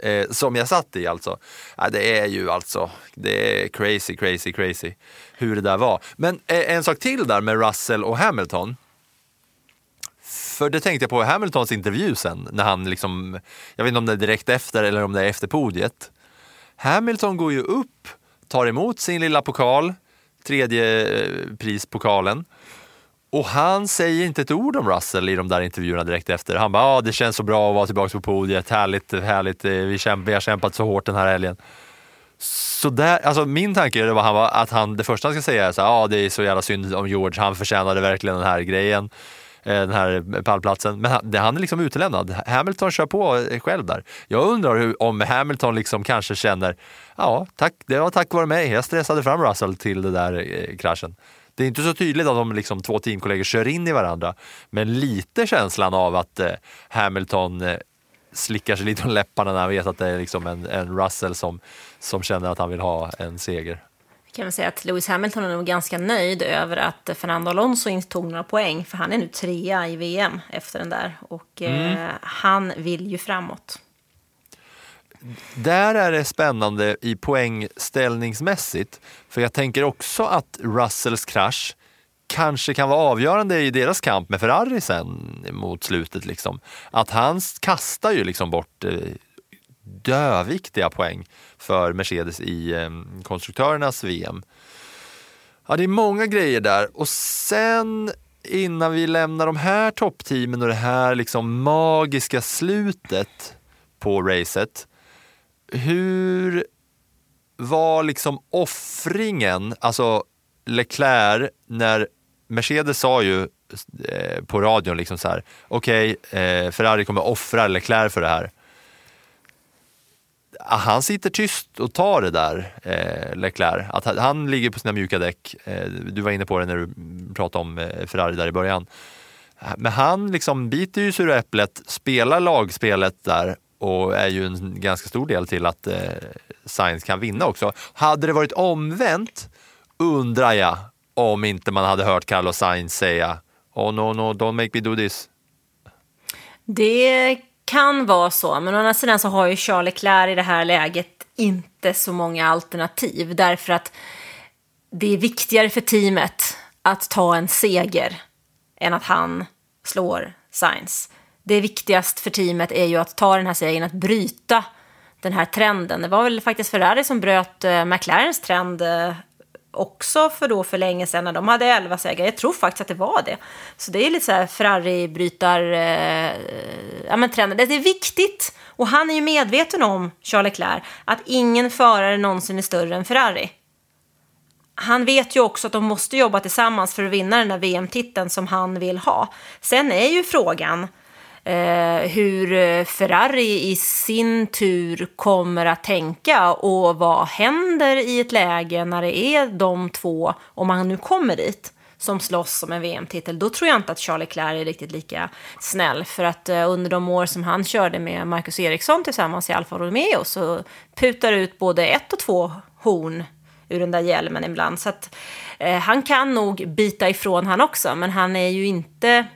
eh, som jag satt i alltså. Ja, det är ju alltså, det är crazy, crazy, crazy hur det där var. Men eh, en sak till där med Russell och Hamilton. För det tänkte jag på i Hamiltons intervju sen, när han liksom, jag vet inte om det är direkt efter eller om det är efter podiet. Hamilton går ju upp, tar emot sin lilla pokal, tredje eh, prispokalen. Och han säger inte ett ord om Russell i de där intervjuerna direkt efter. Han bara, ah, det känns så bra att vara tillbaka på podiet, härligt, härligt, eh, vi, kämp, vi har kämpat så hårt den här helgen. Så där, alltså min tanke det var han att han, det första han ska säga är så här, ah, det är så jävla synd om George, han förtjänade verkligen den här grejen, Eh, den här pallplatsen. Men han, han är liksom utelämnad. Hamilton kör på eh, själv där. Jag undrar hur, om Hamilton liksom kanske känner, ja, tack, det var tack vare mig, jag stressade fram Russell till den där eh, kraschen. Det är inte så tydligt att de liksom, två teamkollegor kör in i varandra, men lite känslan av att eh, Hamilton eh, slickar sig lite om läpparna när han vet att det är liksom en, en Russell som, som känner att han vill ha en seger
kan man säga att Lewis Hamilton är nog ganska nöjd över att Fernando Alonso inte tog några poäng. För han är nu trea i VM efter den där. Och eh,
Mm.
han vill ju framåt.
Där är det spännande i poängställningsmässigt. För jag tänker också att Russells krasch kanske kan vara avgörande i deras kamp med Ferrari sen mot slutet. Liksom. Att han kastar ju liksom bort eh, döviktiga poäng för Mercedes i eh, konstruktörernas VM. Ja, det är många grejer där. Och sen innan vi lämnar de här toppteamen och det här liksom magiska slutet på racet. Hur var liksom offringen, alltså Leclerc, när Mercedes sa ju eh, på radion liksom så här, okej, eh, Ferrari kommer offra Leclerc för det här. Han sitter tyst och tar det där, eh, Leclerc. Att han- han ligger på sina mjuka däck. Eh, du var inne på det när du pratade om eh, Ferrari där i början. Men han liksom biter ju sura äpplet, spelar lagspelet där och är ju en ganska stor del till att eh, Sainz kan vinna också. Hade det varit omvänt undrar jag om inte man hade hört Carlos Sainz säga Oh no, no, don't make me do this.
Det kan vara så, men å andra sidan så har ju Charles Leclerc i det här läget inte så många alternativ. Därför att det är viktigare för teamet att ta en seger än att han slår Sainz. det viktigaste för teamet är ju att ta den här segern, att bryta den här trenden. Det var väl faktiskt Ferrari som bröt eh, McLarens trend eh, också för då för länge sedan när de hade 11 segrar. Jag tror faktiskt att det var det. Så det är lite så här Ferrari-brytar... Eh, ja, men trenden. Det är viktigt. Och han är ju medveten om, Charles Leclerc, att ingen förare någonsin är större än Ferrari. Han vet ju också att de måste jobba tillsammans för att vinna den där VM-titeln som han vill ha. Sen är ju frågan eh, Eh, hur eh, Ferrari i sin tur kommer att tänka och vad händer i ett läge när det är de två, om han nu kommer dit, som slåss om en VM-titel, då tror jag inte att Charlie Leclerc är riktigt lika snäll. För att eh, under de år som han körde med Marcus Eriksson tillsammans i Alfa Romeo så putar ut både ett och två horn ur den där hjälmen ibland. Så att eh, han kan nog bita ifrån han också, men han är ju inte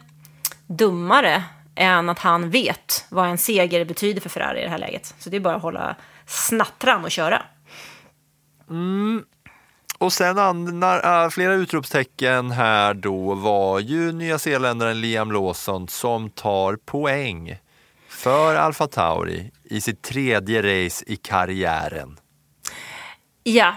dummare än att han vet vad en seger betyder för Ferrari i det här läget. Så det är bara att hålla snattran och köra.
Mm. Och sen andra, äh, flera utropstecken här då var ju nya zeeländaren Liam Lawson som tar poäng för Alfa Tauri i sitt tredje race i karriären.
Ja,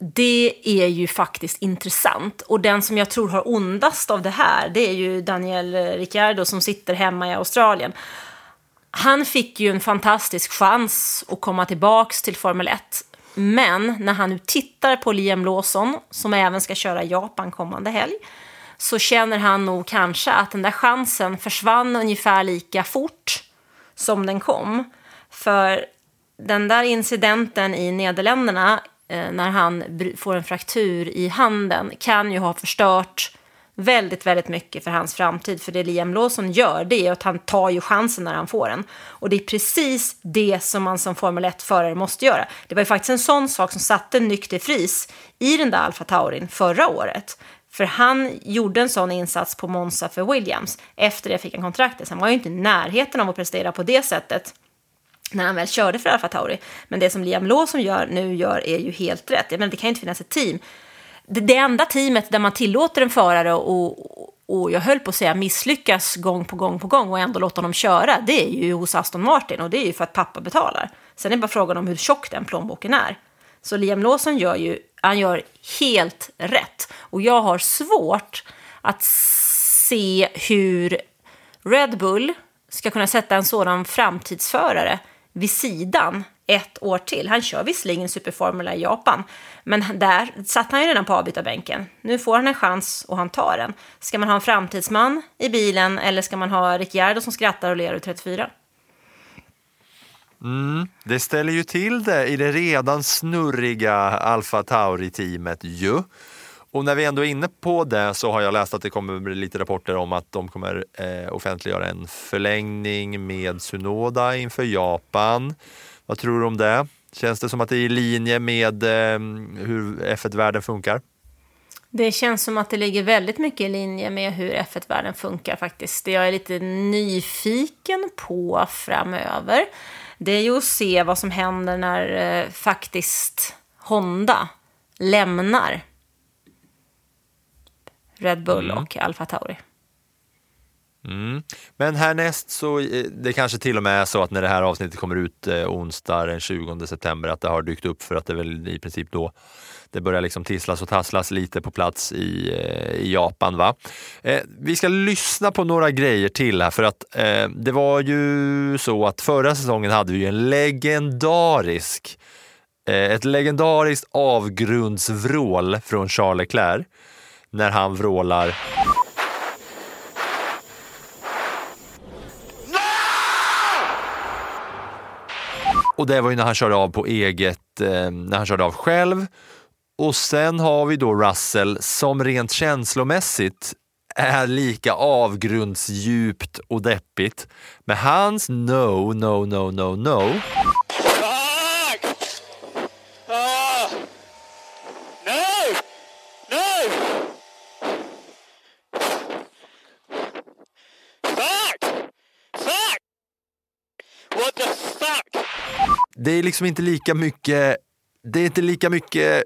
det är ju faktiskt intressant. Och den som jag tror har ondast av det här, det är ju Daniel Ricciardo som sitter hemma i Australien. Han fick ju en fantastisk chans att komma tillbaks till Formel 1. Men när han nu tittar på Liam Lawson, som även ska köra Japan kommande helg, så känner han nog kanske att den där chansen försvann ungefär lika fort som den kom. För den där incidenten i Nederländerna Eh, när han får en fraktur i handen kan ju ha förstört väldigt, väldigt mycket för hans framtid. För det Liam Lawson gör, det är att han tar ju chansen när han får den. Och det är precis det som man som Formel 1-förare måste göra. Det var ju faktiskt en sån sak som satte nykter fris i den där Alfa Taurin förra året. För han gjorde en sån insats på Monza för Williams. Efter det fick han kontraktet. Sen var ju inte i närheten av att prestera på det sättet när han väl körde för Alfa Tauri. Men det som Liam Lawson gör, nu gör är ju helt rätt. Jag menar, det kan ju inte finnas ett team. Det, det enda teamet där man tillåter en förare och, och jag höll på att säga misslyckas gång på gång på gång och ändå låta honom köra, det är ju hos Aston Martin och det är ju för att pappa betalar. Sen är det bara frågan om hur tjock den plånboken är. Så Liam Lawson gör ju, han gör helt rätt. Och jag har svårt att se hur Red Bull ska kunna sätta en sådan framtidsförare vid sidan ett år till. Han kör visserligen Superformula i Japan, men där satt han ju redan på avbytarbänken. Nu får han en chans och han tar den. Ska man ha en framtidsman i bilen eller ska man ha Ricciardo som skrattar och ler ur 34?
Mm, det ställer ju till det i det redan snurriga Alfa Tauri-teamet ju. Och när vi ändå är inne på det så har jag läst att det kommer bli lite rapporter om att de kommer eh, offentliggöra en förlängning med Sunoda inför Japan. Vad tror du om det? Känns det som att det är i linje med eh, hur F1-världen funkar?
Det känns som att det ligger väldigt mycket i linje med hur F1-världen funkar faktiskt. Det jag är lite nyfiken på framöver, det är ju att se vad som händer när eh, faktiskt Honda lämnar Red Bull mm. och Alfa Tauri.
Mm. Men härnäst så, eh, det kanske till och med är så att när det här avsnittet kommer ut eh, onsdag den 20 september att det har dykt upp för att det är väl i princip då det börjar liksom tisslas och tasslas lite på plats i, eh, i Japan. Va? Eh, vi ska lyssna på några grejer till här för att eh, det var ju så att förra säsongen hade vi en legendarisk eh, ett legendariskt avgrundsvrål från Charles Leclerc när han vrålar Och det var ju när han körde av på eget, eh, när han körde av själv. Och sen har vi då Russell som rent känslomässigt är lika avgrundsdjupt och deppigt. Men hans no, no, no, no, no det är liksom inte lika mycket, det är inte lika mycket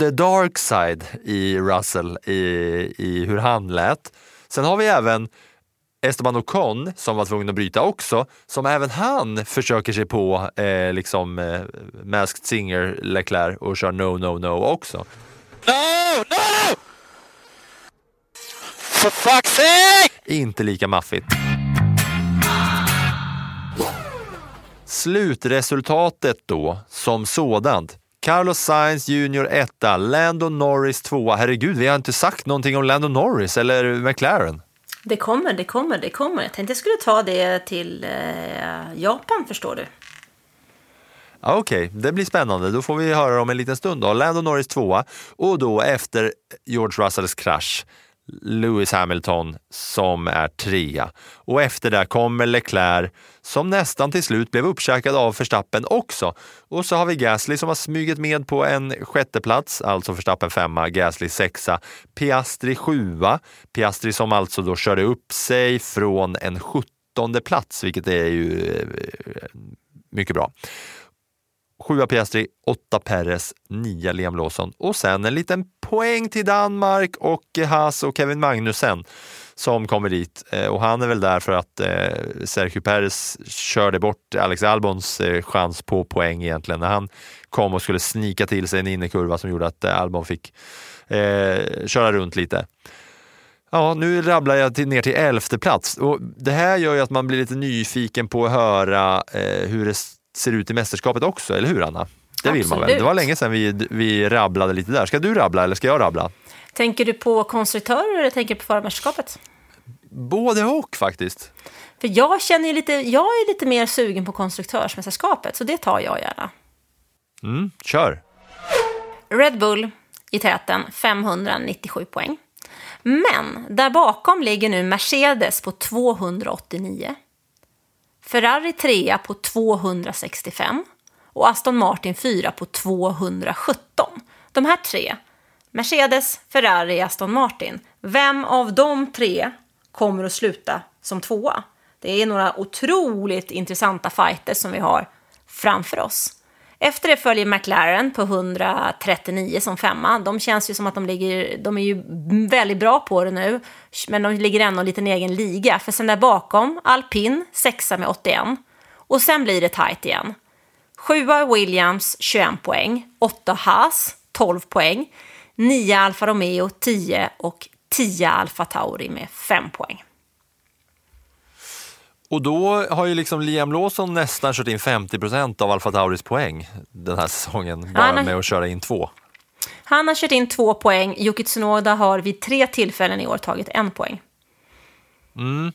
the dark side i Russell, i, i hur han lät. Sen har vi även Esteban Ocon som var tvungen att bryta också, som även han försöker sig på eh, liksom eh, Masked Singer Leclerc och kör No No No också.
No! No! For fuck's sake!
Inte lika maffigt. Slutresultatet då, som sådant. Carlos Sainz Jr 1, Lando Norris 2. Herregud, vi har inte sagt någonting om Lando Norris eller McLaren.
Det kommer, det kommer, det kommer. Jag tänkte jag skulle ta det till eh, Japan, förstår du.
Okej, det blir spännande. Då får vi höra om en liten stund. Då. Lando Norris 2 och då efter George Russells krasch Lewis Hamilton som är trea. Och efter det kommer Leclerc som nästan till slut blev uppkäkad av Verstappen också. Och så har vi Gasly som har smugit med på en sjätteplats, alltså Verstappen femma, Gasly sexa, Piastri sjua. Piastri som alltså då körde upp sig från en sjuttonde plats, vilket är ju eh, mycket bra. Sjua Piastri, åtta Perez, nia Liam Lawson och sen en liten poäng till Danmark och Haas och Kevin Magnussen som kommer dit. Eh, och han är väl där för att eh, Sergio Perez körde bort Alex Albons eh, chans på poäng egentligen när han kom och skulle snika till sig en innekurva som gjorde att eh, Albon fick eh, köra runt lite. Ja, nu rabblar jag till, ner till elfte plats och det här gör ju att man blir lite nyfiken på att höra eh, hur det ser ut i mästerskapet också, eller hur Anna? Det vill man väl?
Absolut.
Det var länge sedan vi, vi rabblade lite där. Ska du rabbla eller ska jag rabbla?
Tänker du på konstruktörer eller tänker du på förarmästerskapet?
Både och faktiskt.
För jag känner lite, jag är lite mer sugen på konstruktörsmästerskapet, så det tar jag gärna.
Mm, kör!
Red Bull i täten, 597 poäng. Men där bakom ligger nu Mercedes på 289. Ferrari 3 på 265 och Aston Martin 4 på 217. De här tre, Mercedes, Ferrari, Aston Martin, vem av de tre kommer att sluta som tvåa? Det är några otroligt intressanta fighter som vi har framför oss. Efter det följer McLaren på 139 som femma. De känns ju som att de ligger, de är ju väldigt bra på det nu, men de ligger ändå i en egen liga. För sen där bakom, Alpin sexa med 81. Och sen blir det tajt igen. Sjua Williams 21 poäng, åtta Haas 12 poäng, nio Alfa Romeo 10 och 10 Alfa Tauri med 5 poäng.
Och då har ju liksom Liam Lawson nästan kört in 50 procent av Alfa Tauris poäng den här säsongen, bara
har-
med att köra in två.
Han har kört in två poäng, Yuki Tsunoda har vid tre tillfällen i år tagit en poäng.
Mm.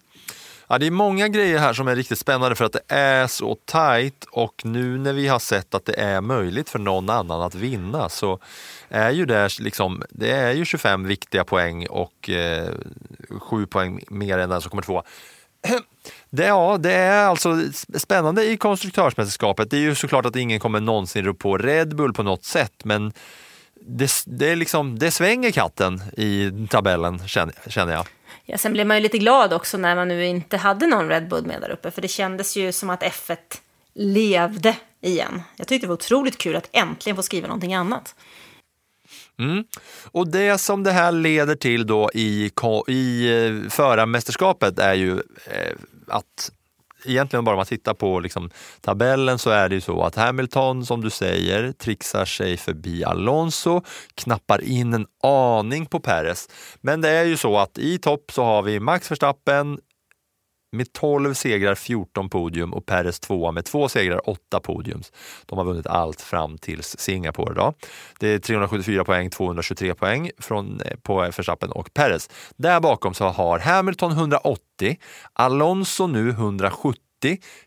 Ja, det är många grejer här som är riktigt spännande för att det är så tajt och nu när vi har sett att det är möjligt för någon annan att vinna så är ju det liksom, det är ju 25 viktiga poäng och eh, 7 poäng mer än den som kommer två. Det, ja, det är alltså spännande i konstruktörsmästerskapet. Det är ju såklart att ingen kommer någonsin rå på Red Bull på något sätt, men det, det, är liksom, det svänger katten i tabellen känner, jag.
Ja, sen blev man ju lite glad också när man nu inte hade någon Red Bull med där uppe, för det kändes ju som att F1 levde igen. Jag tyckte det var otroligt kul att äntligen få skriva någonting annat.
Mm. Och det som det här leder till då i, i eh, förarmästerskapet är ju eh, att egentligen bara om man tittar på liksom tabellen så är det ju så att Hamilton, som du säger, trixar sig förbi Alonso, knappar in en aning på Perez. Men det är ju så att i topp så har vi Max Verstappen med 12 segrar, 14 podium och Perez tvåa med två segrar, 8 podiums. De har vunnit allt fram till Singapore. Då. Det är 374 poäng, 223 poäng från, eh, på Verstappen och Perez. Där bakom så har Hamilton 180, Alonso nu 170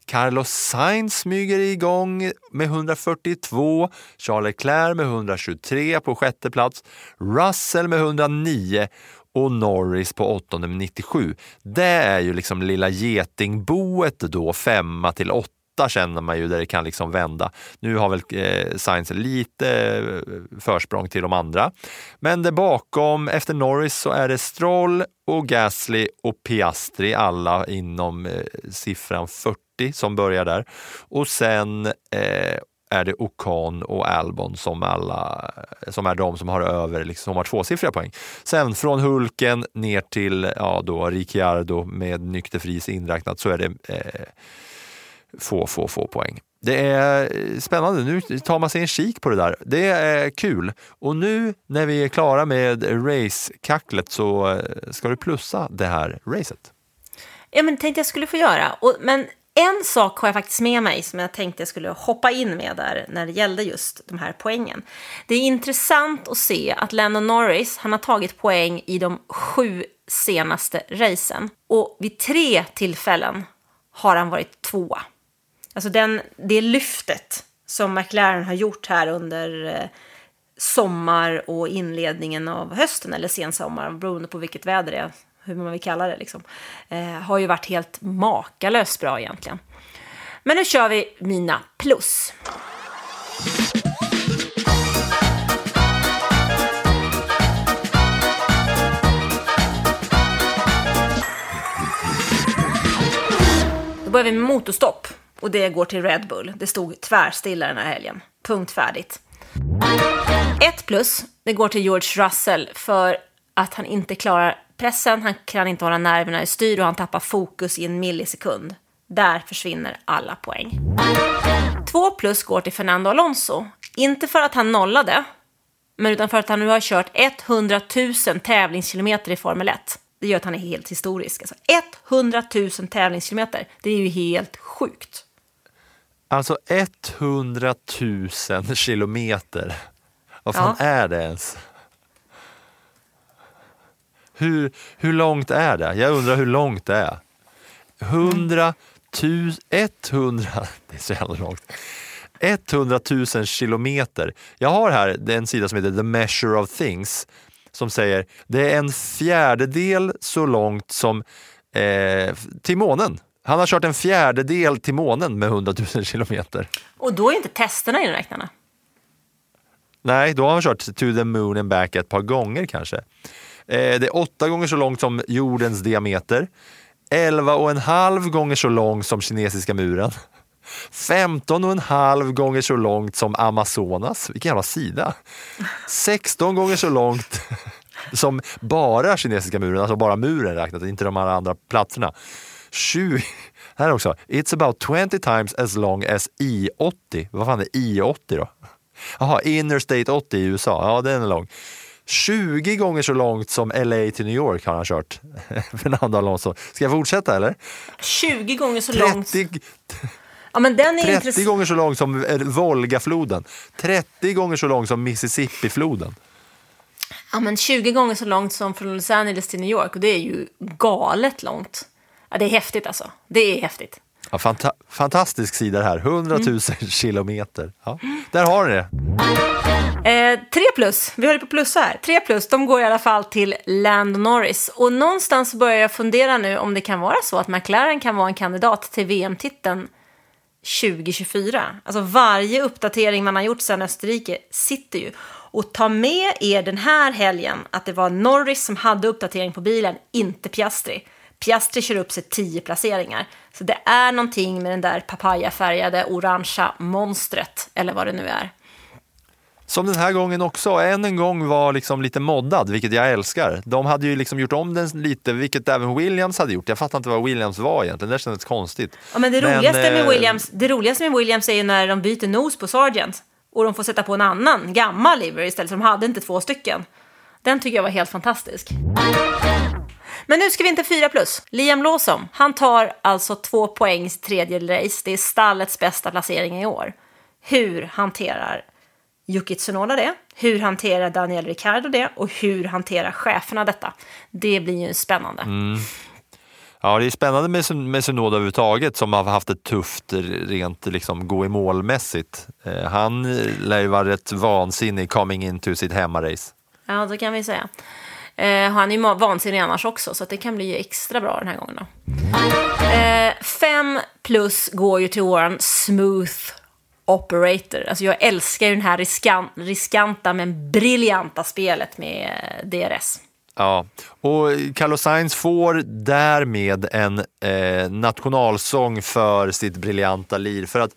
Carlos Sainz smyger igång med 142, Charles Leclerc med 123 på sjätte plats, Russell med 109 och Norris på åttonde med 97. Det är ju liksom lilla getingboet då, femma till åtta känner man ju där det kan liksom vända. Nu har väl eh, Sainz lite eh, försprång till de andra. Men där bakom, efter Norris, så är det Stroll och Gasly och Piastri, alla inom eh, siffran 40 som börjar där. Och sen eh, är det Ocon och Albon som, alla, som är de som har över liksom, som har tvåsiffriga poäng. Sen från Hulken ner till ja, då, Ricciardo med nykterfris inräknat så är det eh, få, få, få poäng. Det är eh, spännande. Nu tar man sig en kik på det där. Det är kul. Och nu när vi är klara med racekacklet så eh, ska du plussa det här racet.
Ja, men tänkte jag skulle få göra. Och, men en sak har jag faktiskt med mig som jag tänkte jag skulle hoppa in med där när det gällde just de här poängen. Det är intressant att se att Lennon Norris, han har tagit poäng i de sju senaste racen. Och vid tre tillfällen har han varit tvåa. Alltså den, det lyftet som McLaren har gjort här under eh, sommar och inledningen av hösten eller sensommar, beroende på vilket väder det är, hur man vill kalla det, liksom, eh, har ju varit helt makalöst bra egentligen. Men nu kör vi mina plus. Då börjar vi med motorstopp och det går till Red Bull. Det stod tvärstilla den här helgen. Punkt färdigt. Ett plus, det går till George Russell för att han inte klarar pressen, han kan inte hålla nerverna i styr och han tappar fokus i en millisekund. Där försvinner alla poäng. Två plus går till Fernando Alonso. Inte för att han nollade, men utan för att han nu har kört 100 000 tävlingskilometer i Formel 1. Det gör att han är helt historisk. Alltså 100 000 tävlingskilometer, det är ju helt sjukt.
Alltså 100 000 kilometer. Vad fan
Ja.
är det ens? Hur, hur långt är det? Jag undrar hur långt det är. 100 000, 100, det är så jävla långt. 100 000 kilometer. Jag har här en sida som heter The Measure of Things som säger det är en fjärdedel så långt som eh, till månen. Han har kört en fjärdedel till månen med 100 000 kilometer.
Och då är inte testerna inräknade.
Nej, då har han kört to the moon and back ett par gånger kanske. Eh, det är åtta gånger så långt som jordens diameter. Elva och en halv gånger så lång som kinesiska muren. 15 och en halv gånger så långt som Amazonas. Vilken jävla sida. 16 gånger så långt som bara kinesiska muren, alltså bara muren räknat, inte de här andra platserna. 20, här också. It's about 20 times as long as I-80. Vad fan är I-80 då? Jaha, Interstate 80 i USA. Ja, den är lång. 20 gånger så långt som LA till New York har han kört. Fernando Alonso. Ska jag fortsätta eller?
20 gånger så långt.
30,
Ja, men den är
30
intressant.
gånger så lång som eh, Volgafloden. 30 gånger så lång som Mississippifloden.
Ja, men 20 gånger så långt som från Los Angeles till New York. Och det är ju galet långt. Ja, det är häftigt alltså. Det är häftigt.
Ja, fanta fantastisk sida det här. 100 000 kilometer. Ja, där har ni det.
Eh, tre plus, vi håller på plus här. Tre plus, de går i alla fall till Lando Norris. Och någonstans börjar jag fundera nu om det kan vara så att McLaren kan vara en kandidat till VM-titeln 2024. Alltså varje uppdatering man har gjort sedan Österrike sitter ju. Och ta med er den här helgen att det var Norris som hade uppdatering på bilen, inte Piastri. Piastri kör upp sig 10 placeringar. Så det är någonting med den där papayafärgade orangea monstret, eller vad det nu är.
Som den här gången också, än en gång var liksom lite moddad, vilket jag älskar. De hade ju liksom gjort om den lite, vilket även Williams hade gjort. Jag fattar inte vad Williams var egentligen, det kändes konstigt.
Ja, men det, roligaste med
eh,
Williams, det roligaste med Williams är ju när de byter nos på Sargent och de får sätta på en annan, gammal livery istället, för de hade inte två stycken. Den tycker jag var helt fantastisk. Men nu ska vi inte fyra plus. Liam Lawson, han tar alltså två poäng i sitt tredje race. Det är stallets bästa placering i år. Hur hanterar Yuki Tsunoda det? Hur hanterar Daniel Ricciardo det? Och hur hanterar cheferna detta? Det blir ju spännande.
Mm. Ja, det är spännande med, med Sunoda överhuvudtaget som har haft det tufft rent liksom, gå i målmässigt. Eh, han eh, lär ju vara rätt vansinnig coming into sitt hemmarace.
Ja, det kan vi säga. Eh, han är ju vansinnig annars också, så det kan bli extra bra den här gången. Då. Eh, fem plus går ju till våran smooth operator. Alltså jag älskar ju den här riskan- riskanta men briljanta spelet med eh, DRS.
Ja, och Carlos Sainz får därmed en eh, nationalsång för sitt briljanta lir. För att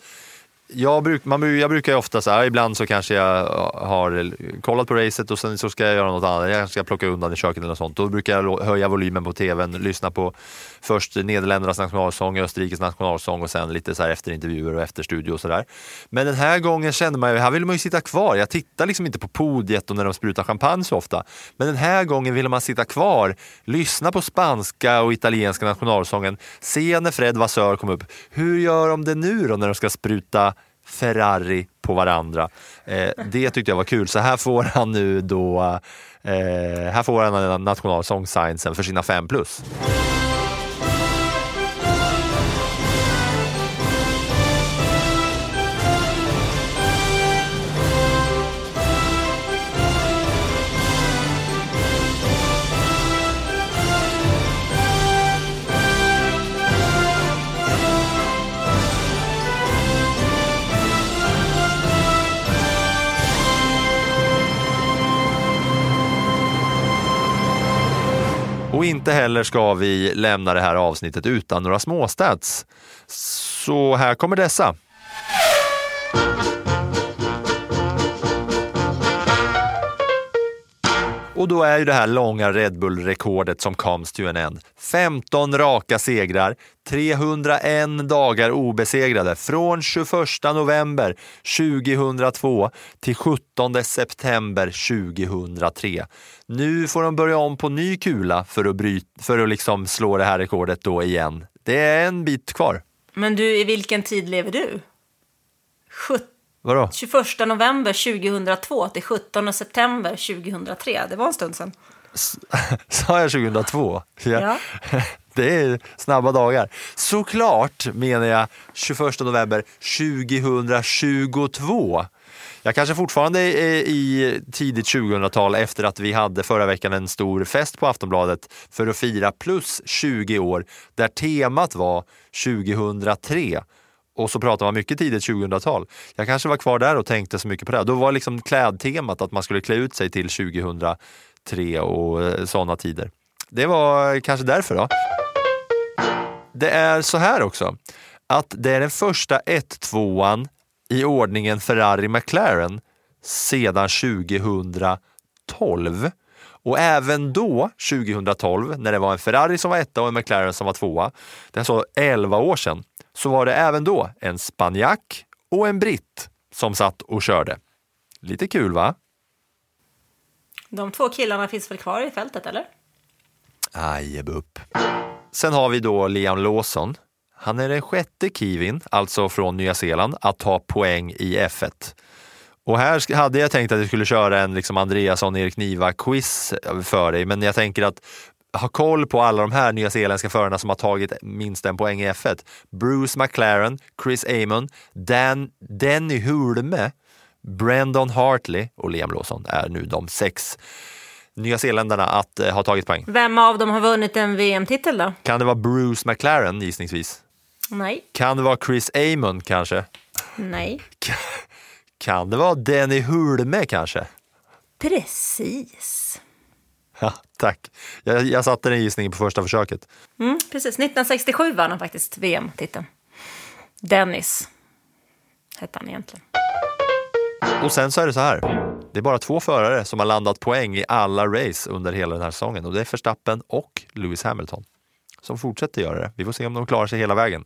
jag, bruk, man, jag brukar ju ofta så här, ibland så kanske jag har kollat på racet och sen så ska jag göra något annat. Jag kanske ska plocka undan i köket eller något sånt. Då brukar jag höja volymen på tvn, lyssna på först Nederländernas nationalsång, Österrikes nationalsång och sen lite så här efterintervjuer och efterstudio och sådär. Men den här gången kände man ju, här vill man ju sitta kvar. Jag tittar liksom inte på podiet och när de sprutar champagne så ofta. Men den här gången ville man sitta kvar, lyssna på spanska och italienska nationalsången, se när Fred Vassör kom upp. Hur gör de det nu då när de ska spruta Ferrari på varandra. Eh, det tyckte jag var kul. Så här får han nu då eh, här får han en nationalsång för sina fem plus. Och inte heller ska vi lämna det här avsnittet utan några småstats. Så här kommer dessa. Och då är ju det här långa Red Bull-rekordet som comes to an end. 15 raka segrar, 301 dagar obesegrade från 21 november 2002 till 17 september 2003. Nu får de börja om på ny kula för att, bryta, för att liksom slå det här rekordet då igen. Det är en bit kvar.
Men du, i vilken tid lever du? 17
Vadå?
21 november 2002 till 17 september 2003. Det var en stund sedan.
Sa jag 2002? Jag,
Ja.
Det är snabba dagar. Såklart menar jag 21 november 2022. Jag kanske fortfarande är i tidigt 2000-tal efter att vi hade förra veckan en stor fest på Aftonbladet för att fira plus 20 år där temat var 2003 och så pratade man mycket tidigt 2000-tal. Jag kanske var kvar där och tänkte så mycket på det. Då var liksom klädtemat att man skulle klä ut sig till 2003 och eh, sådana tider. Det var kanske därför då. Det är så här också, att det är den första 1-2an i ordningen Ferrari McLaren sedan 2012. Och även då, 2012, när det var en Ferrari som var etta och en McLaren som var tvåa, det är alltså så 11 år sedan, så var det även då en spanjack och en britt som satt och körde. Lite kul va?
De två killarna finns väl kvar i fältet, eller?
Ajebupp. Sen har vi då Liam Lawson. Han är den sjätte kiwin, alltså från Nya Zeeland, att ta poäng i F1. Och här hade jag tänkt att jag skulle köra en liksom Andreasson, Erik Niva-quiz för dig, men jag tänker att ha koll på alla de här nyzeeländska förarna som har tagit minst en poäng i F1. Bruce McLaren, Chris Amon, Dan, Denny Hulme, Brandon Hartley och Liam Lawson är nu de sex nyzeeländarna att eh, ha tagit poäng.
Vem av dem har vunnit en VM-titel då?
Kan det vara Bruce McLaren gissningsvis?
Nej.
Kan det vara Chris Amon kanske?
Nej.
Kan det vara Denny Hulme kanske?
Precis.
Ja, tack. Jag, jag satte den gissningen på första försöket.
Mm, precis. 1967 vann han faktiskt VM-titeln. Dennis hette han egentligen.
Och sen så är det så här. Det är bara två förare som har landat poäng i alla race under hela den här säsongen och det är Verstappen och Lewis Hamilton som fortsätter göra det. Vi får se om de klarar sig hela vägen.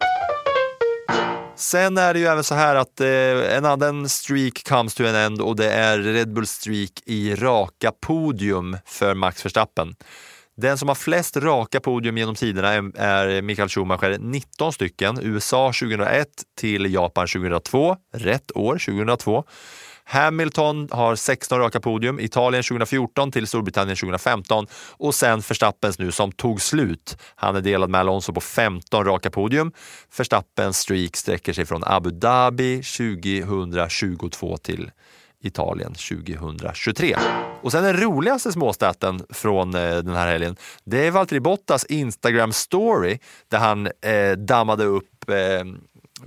Sen är det ju även så här att eh, en annan streak comes to an end och det är Red Bull streak i raka podium för Max Verstappen. Den som har flest raka podium genom tiderna är, är Michael Schumacher, 19 stycken. USA 2001 till Japan 2002, rätt år 2002. Hamilton har 16 raka podium, Italien 2014 till Storbritannien 2015 och sen Verstappens nu som tog slut. Han är delad med Alonso på 15 raka podium. Verstappens streak sträcker sig från Abu Dhabi 2022 till Italien 2023. Och sen den roligaste småstaten från eh, den här helgen, det är Valtteri Bottas Instagram story där han eh, dammade upp eh,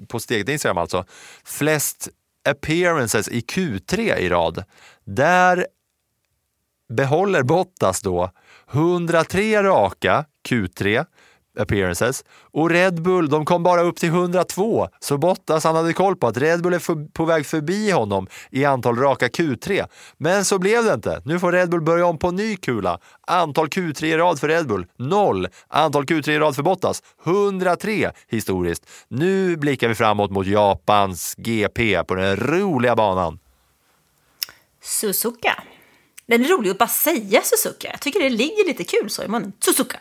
på sitt eget Instagram alltså, flest appearances i Q3 i rad. Där behåller Bottas då 103 raka Q3 appearances och Red Bull de kom bara upp till 102 så Bottas han hade koll på att Red Bull är för, på väg förbi honom i antal raka Q3. Men så blev det inte. Nu får Red Bull börja om på ny kula. Antal Q3 i rad för Red Bull, 0. Antal Q3 i rad för Bottas, 103 historiskt. Nu blickar vi framåt mot Japans GP på den roliga banan.
Suzuka. Den är rolig att bara säga Suzuka. Jag tycker det ligger lite kul så i munnen. Suzuka.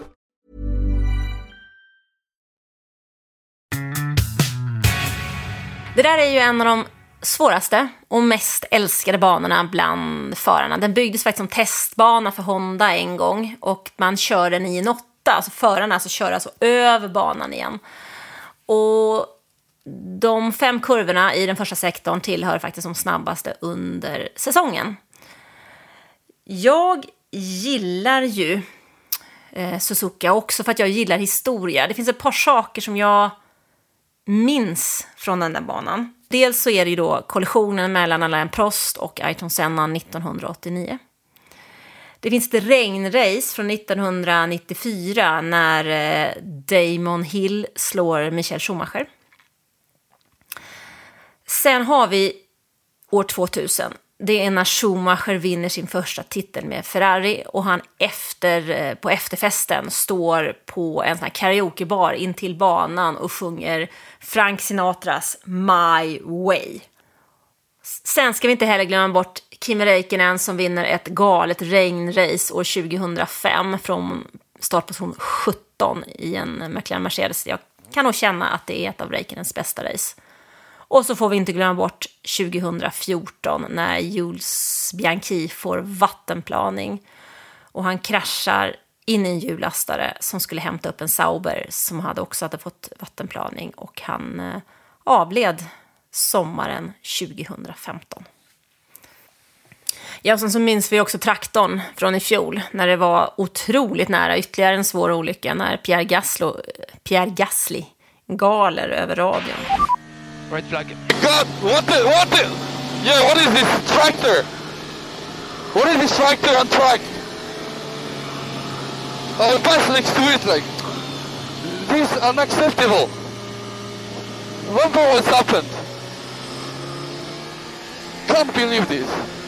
Det där är ju en av de svåraste och mest älskade banorna bland förarna. Den byggdes faktiskt som testbana för Honda en gång och man kör den i en åtta. Alltså förarna alltså kör alltså över banan igen. Och de fem kurvorna i den första sektorn tillhör faktiskt de snabbaste under säsongen. Jag gillar ju eh, Suzuka också för att jag gillar historia. Det finns ett par saker som jag minns från den där banan. Dels så är det ju då kollisionen mellan Alain Prost och Ayrton Senna 1989. Det finns ett regnrace från 1994 när eh, Damon Hill slår Michael Schumacher. Sen har vi år 2000. Det är när Schumacher vinner sin första titel med Ferrari och han efter, eh, på efterfesten står på en sån här karaokebar in till banan och sjunger Frank Sinatras My Way. Sen ska vi inte heller glömma bort Kimi Räikkönen som vinner ett galet regnrace år 2005 från startposition 17 i en McLaren Mercedes. Jag kan nog känna att det är ett av Räikkönens bästa race. Och så får vi inte glömma bort 2014 när Jules Bianchi får vattenplaning och han kraschar in i en hjullastare som skulle hämta upp en Sauber som hade också hade fått vattenplaning och han eh, avled sommaren 2015. Ja, sen så minns vi också traktorn från i fjol när det var otroligt nära ytterligare en svår olycka när Pierre, Gaslo, eh, Pierre Gasly galer över radion.
Right flag. God, what the, what the? Yeah, what is this tractor? What is this tractor on track? I'll pass next to it, like. This is unacceptable. Wonder what's happened. Can't believe this.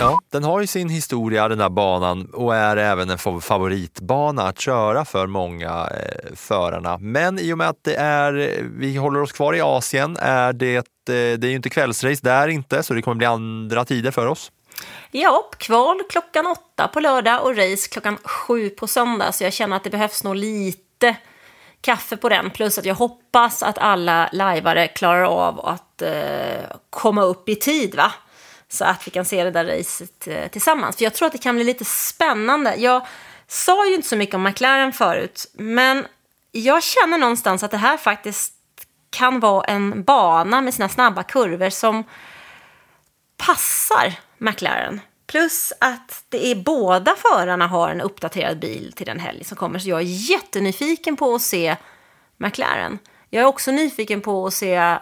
Ja, den har ju sin historia den här banan och är även en favoritbana att köra för många eh, förarna. Men i och med att det är, vi håller oss kvar i Asien, är det, eh, det är ju inte kvällsrace där inte, så det kommer bli andra tider för oss.
Ja, kval klockan åtta på lördag och race klockan sju på söndag. Så jag känner att det behövs nog lite kaffe på den. Plus att jag hoppas att alla lajvare klarar av att eh, komma upp i tid. va? Så att vi kan se det där racet eh, tillsammans. För jag tror att det kan bli lite spännande. Jag sa ju inte så mycket om McLaren förut. Men jag känner någonstans att det här faktiskt kan vara en bana med sina snabba kurvor som passar McLaren. Plus att det är båda förarna har en uppdaterad bil till den helg som kommer. Så jag är jättenyfiken på att se McLaren. Jag är också nyfiken på att se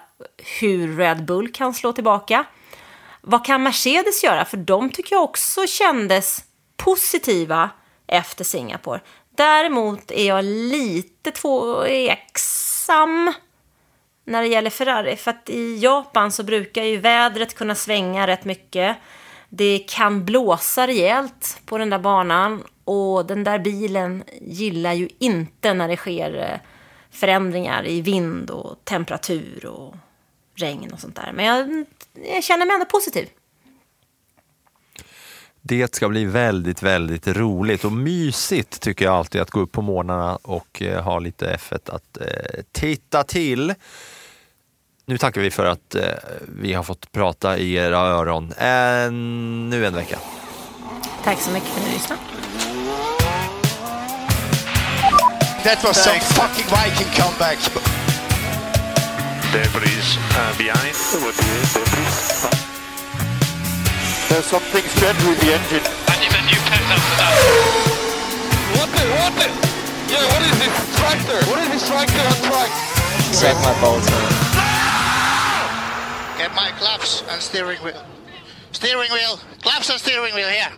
hur Red Bull kan slå tillbaka. Vad kan Mercedes göra? För de tycker jag också kändes positiva efter Singapore. Däremot är jag lite tveksam när det gäller Ferrari. För att i Japan så brukar ju vädret kunna svänga rätt mycket. Det kan blåsa rejält på den där banan och den där bilen gillar ju inte när det sker eh, förändringar i vind och temperatur och regn och sånt där. Men jag, jag känner mig ändå positiv.
Det ska bli väldigt, väldigt roligt och mysigt tycker jag alltid att gå upp på morgnarna och eh, ha lite F1 att eh, titta till. nu tackar vi för att eh, vi har fått prata i era öron ännu en vecka.
Tack så mycket för att ni lyssnade.
That was some fucking Viking comeback.
Debris uh, behind.
There's something strange with the engine.
And you've a new pet after that.
What the, what the? Yeah, what is this tractor? What is this tractor on track?
Suck my balls, man.
Get my claps and steering wheel. Steering wheel. Claps and steering wheel here.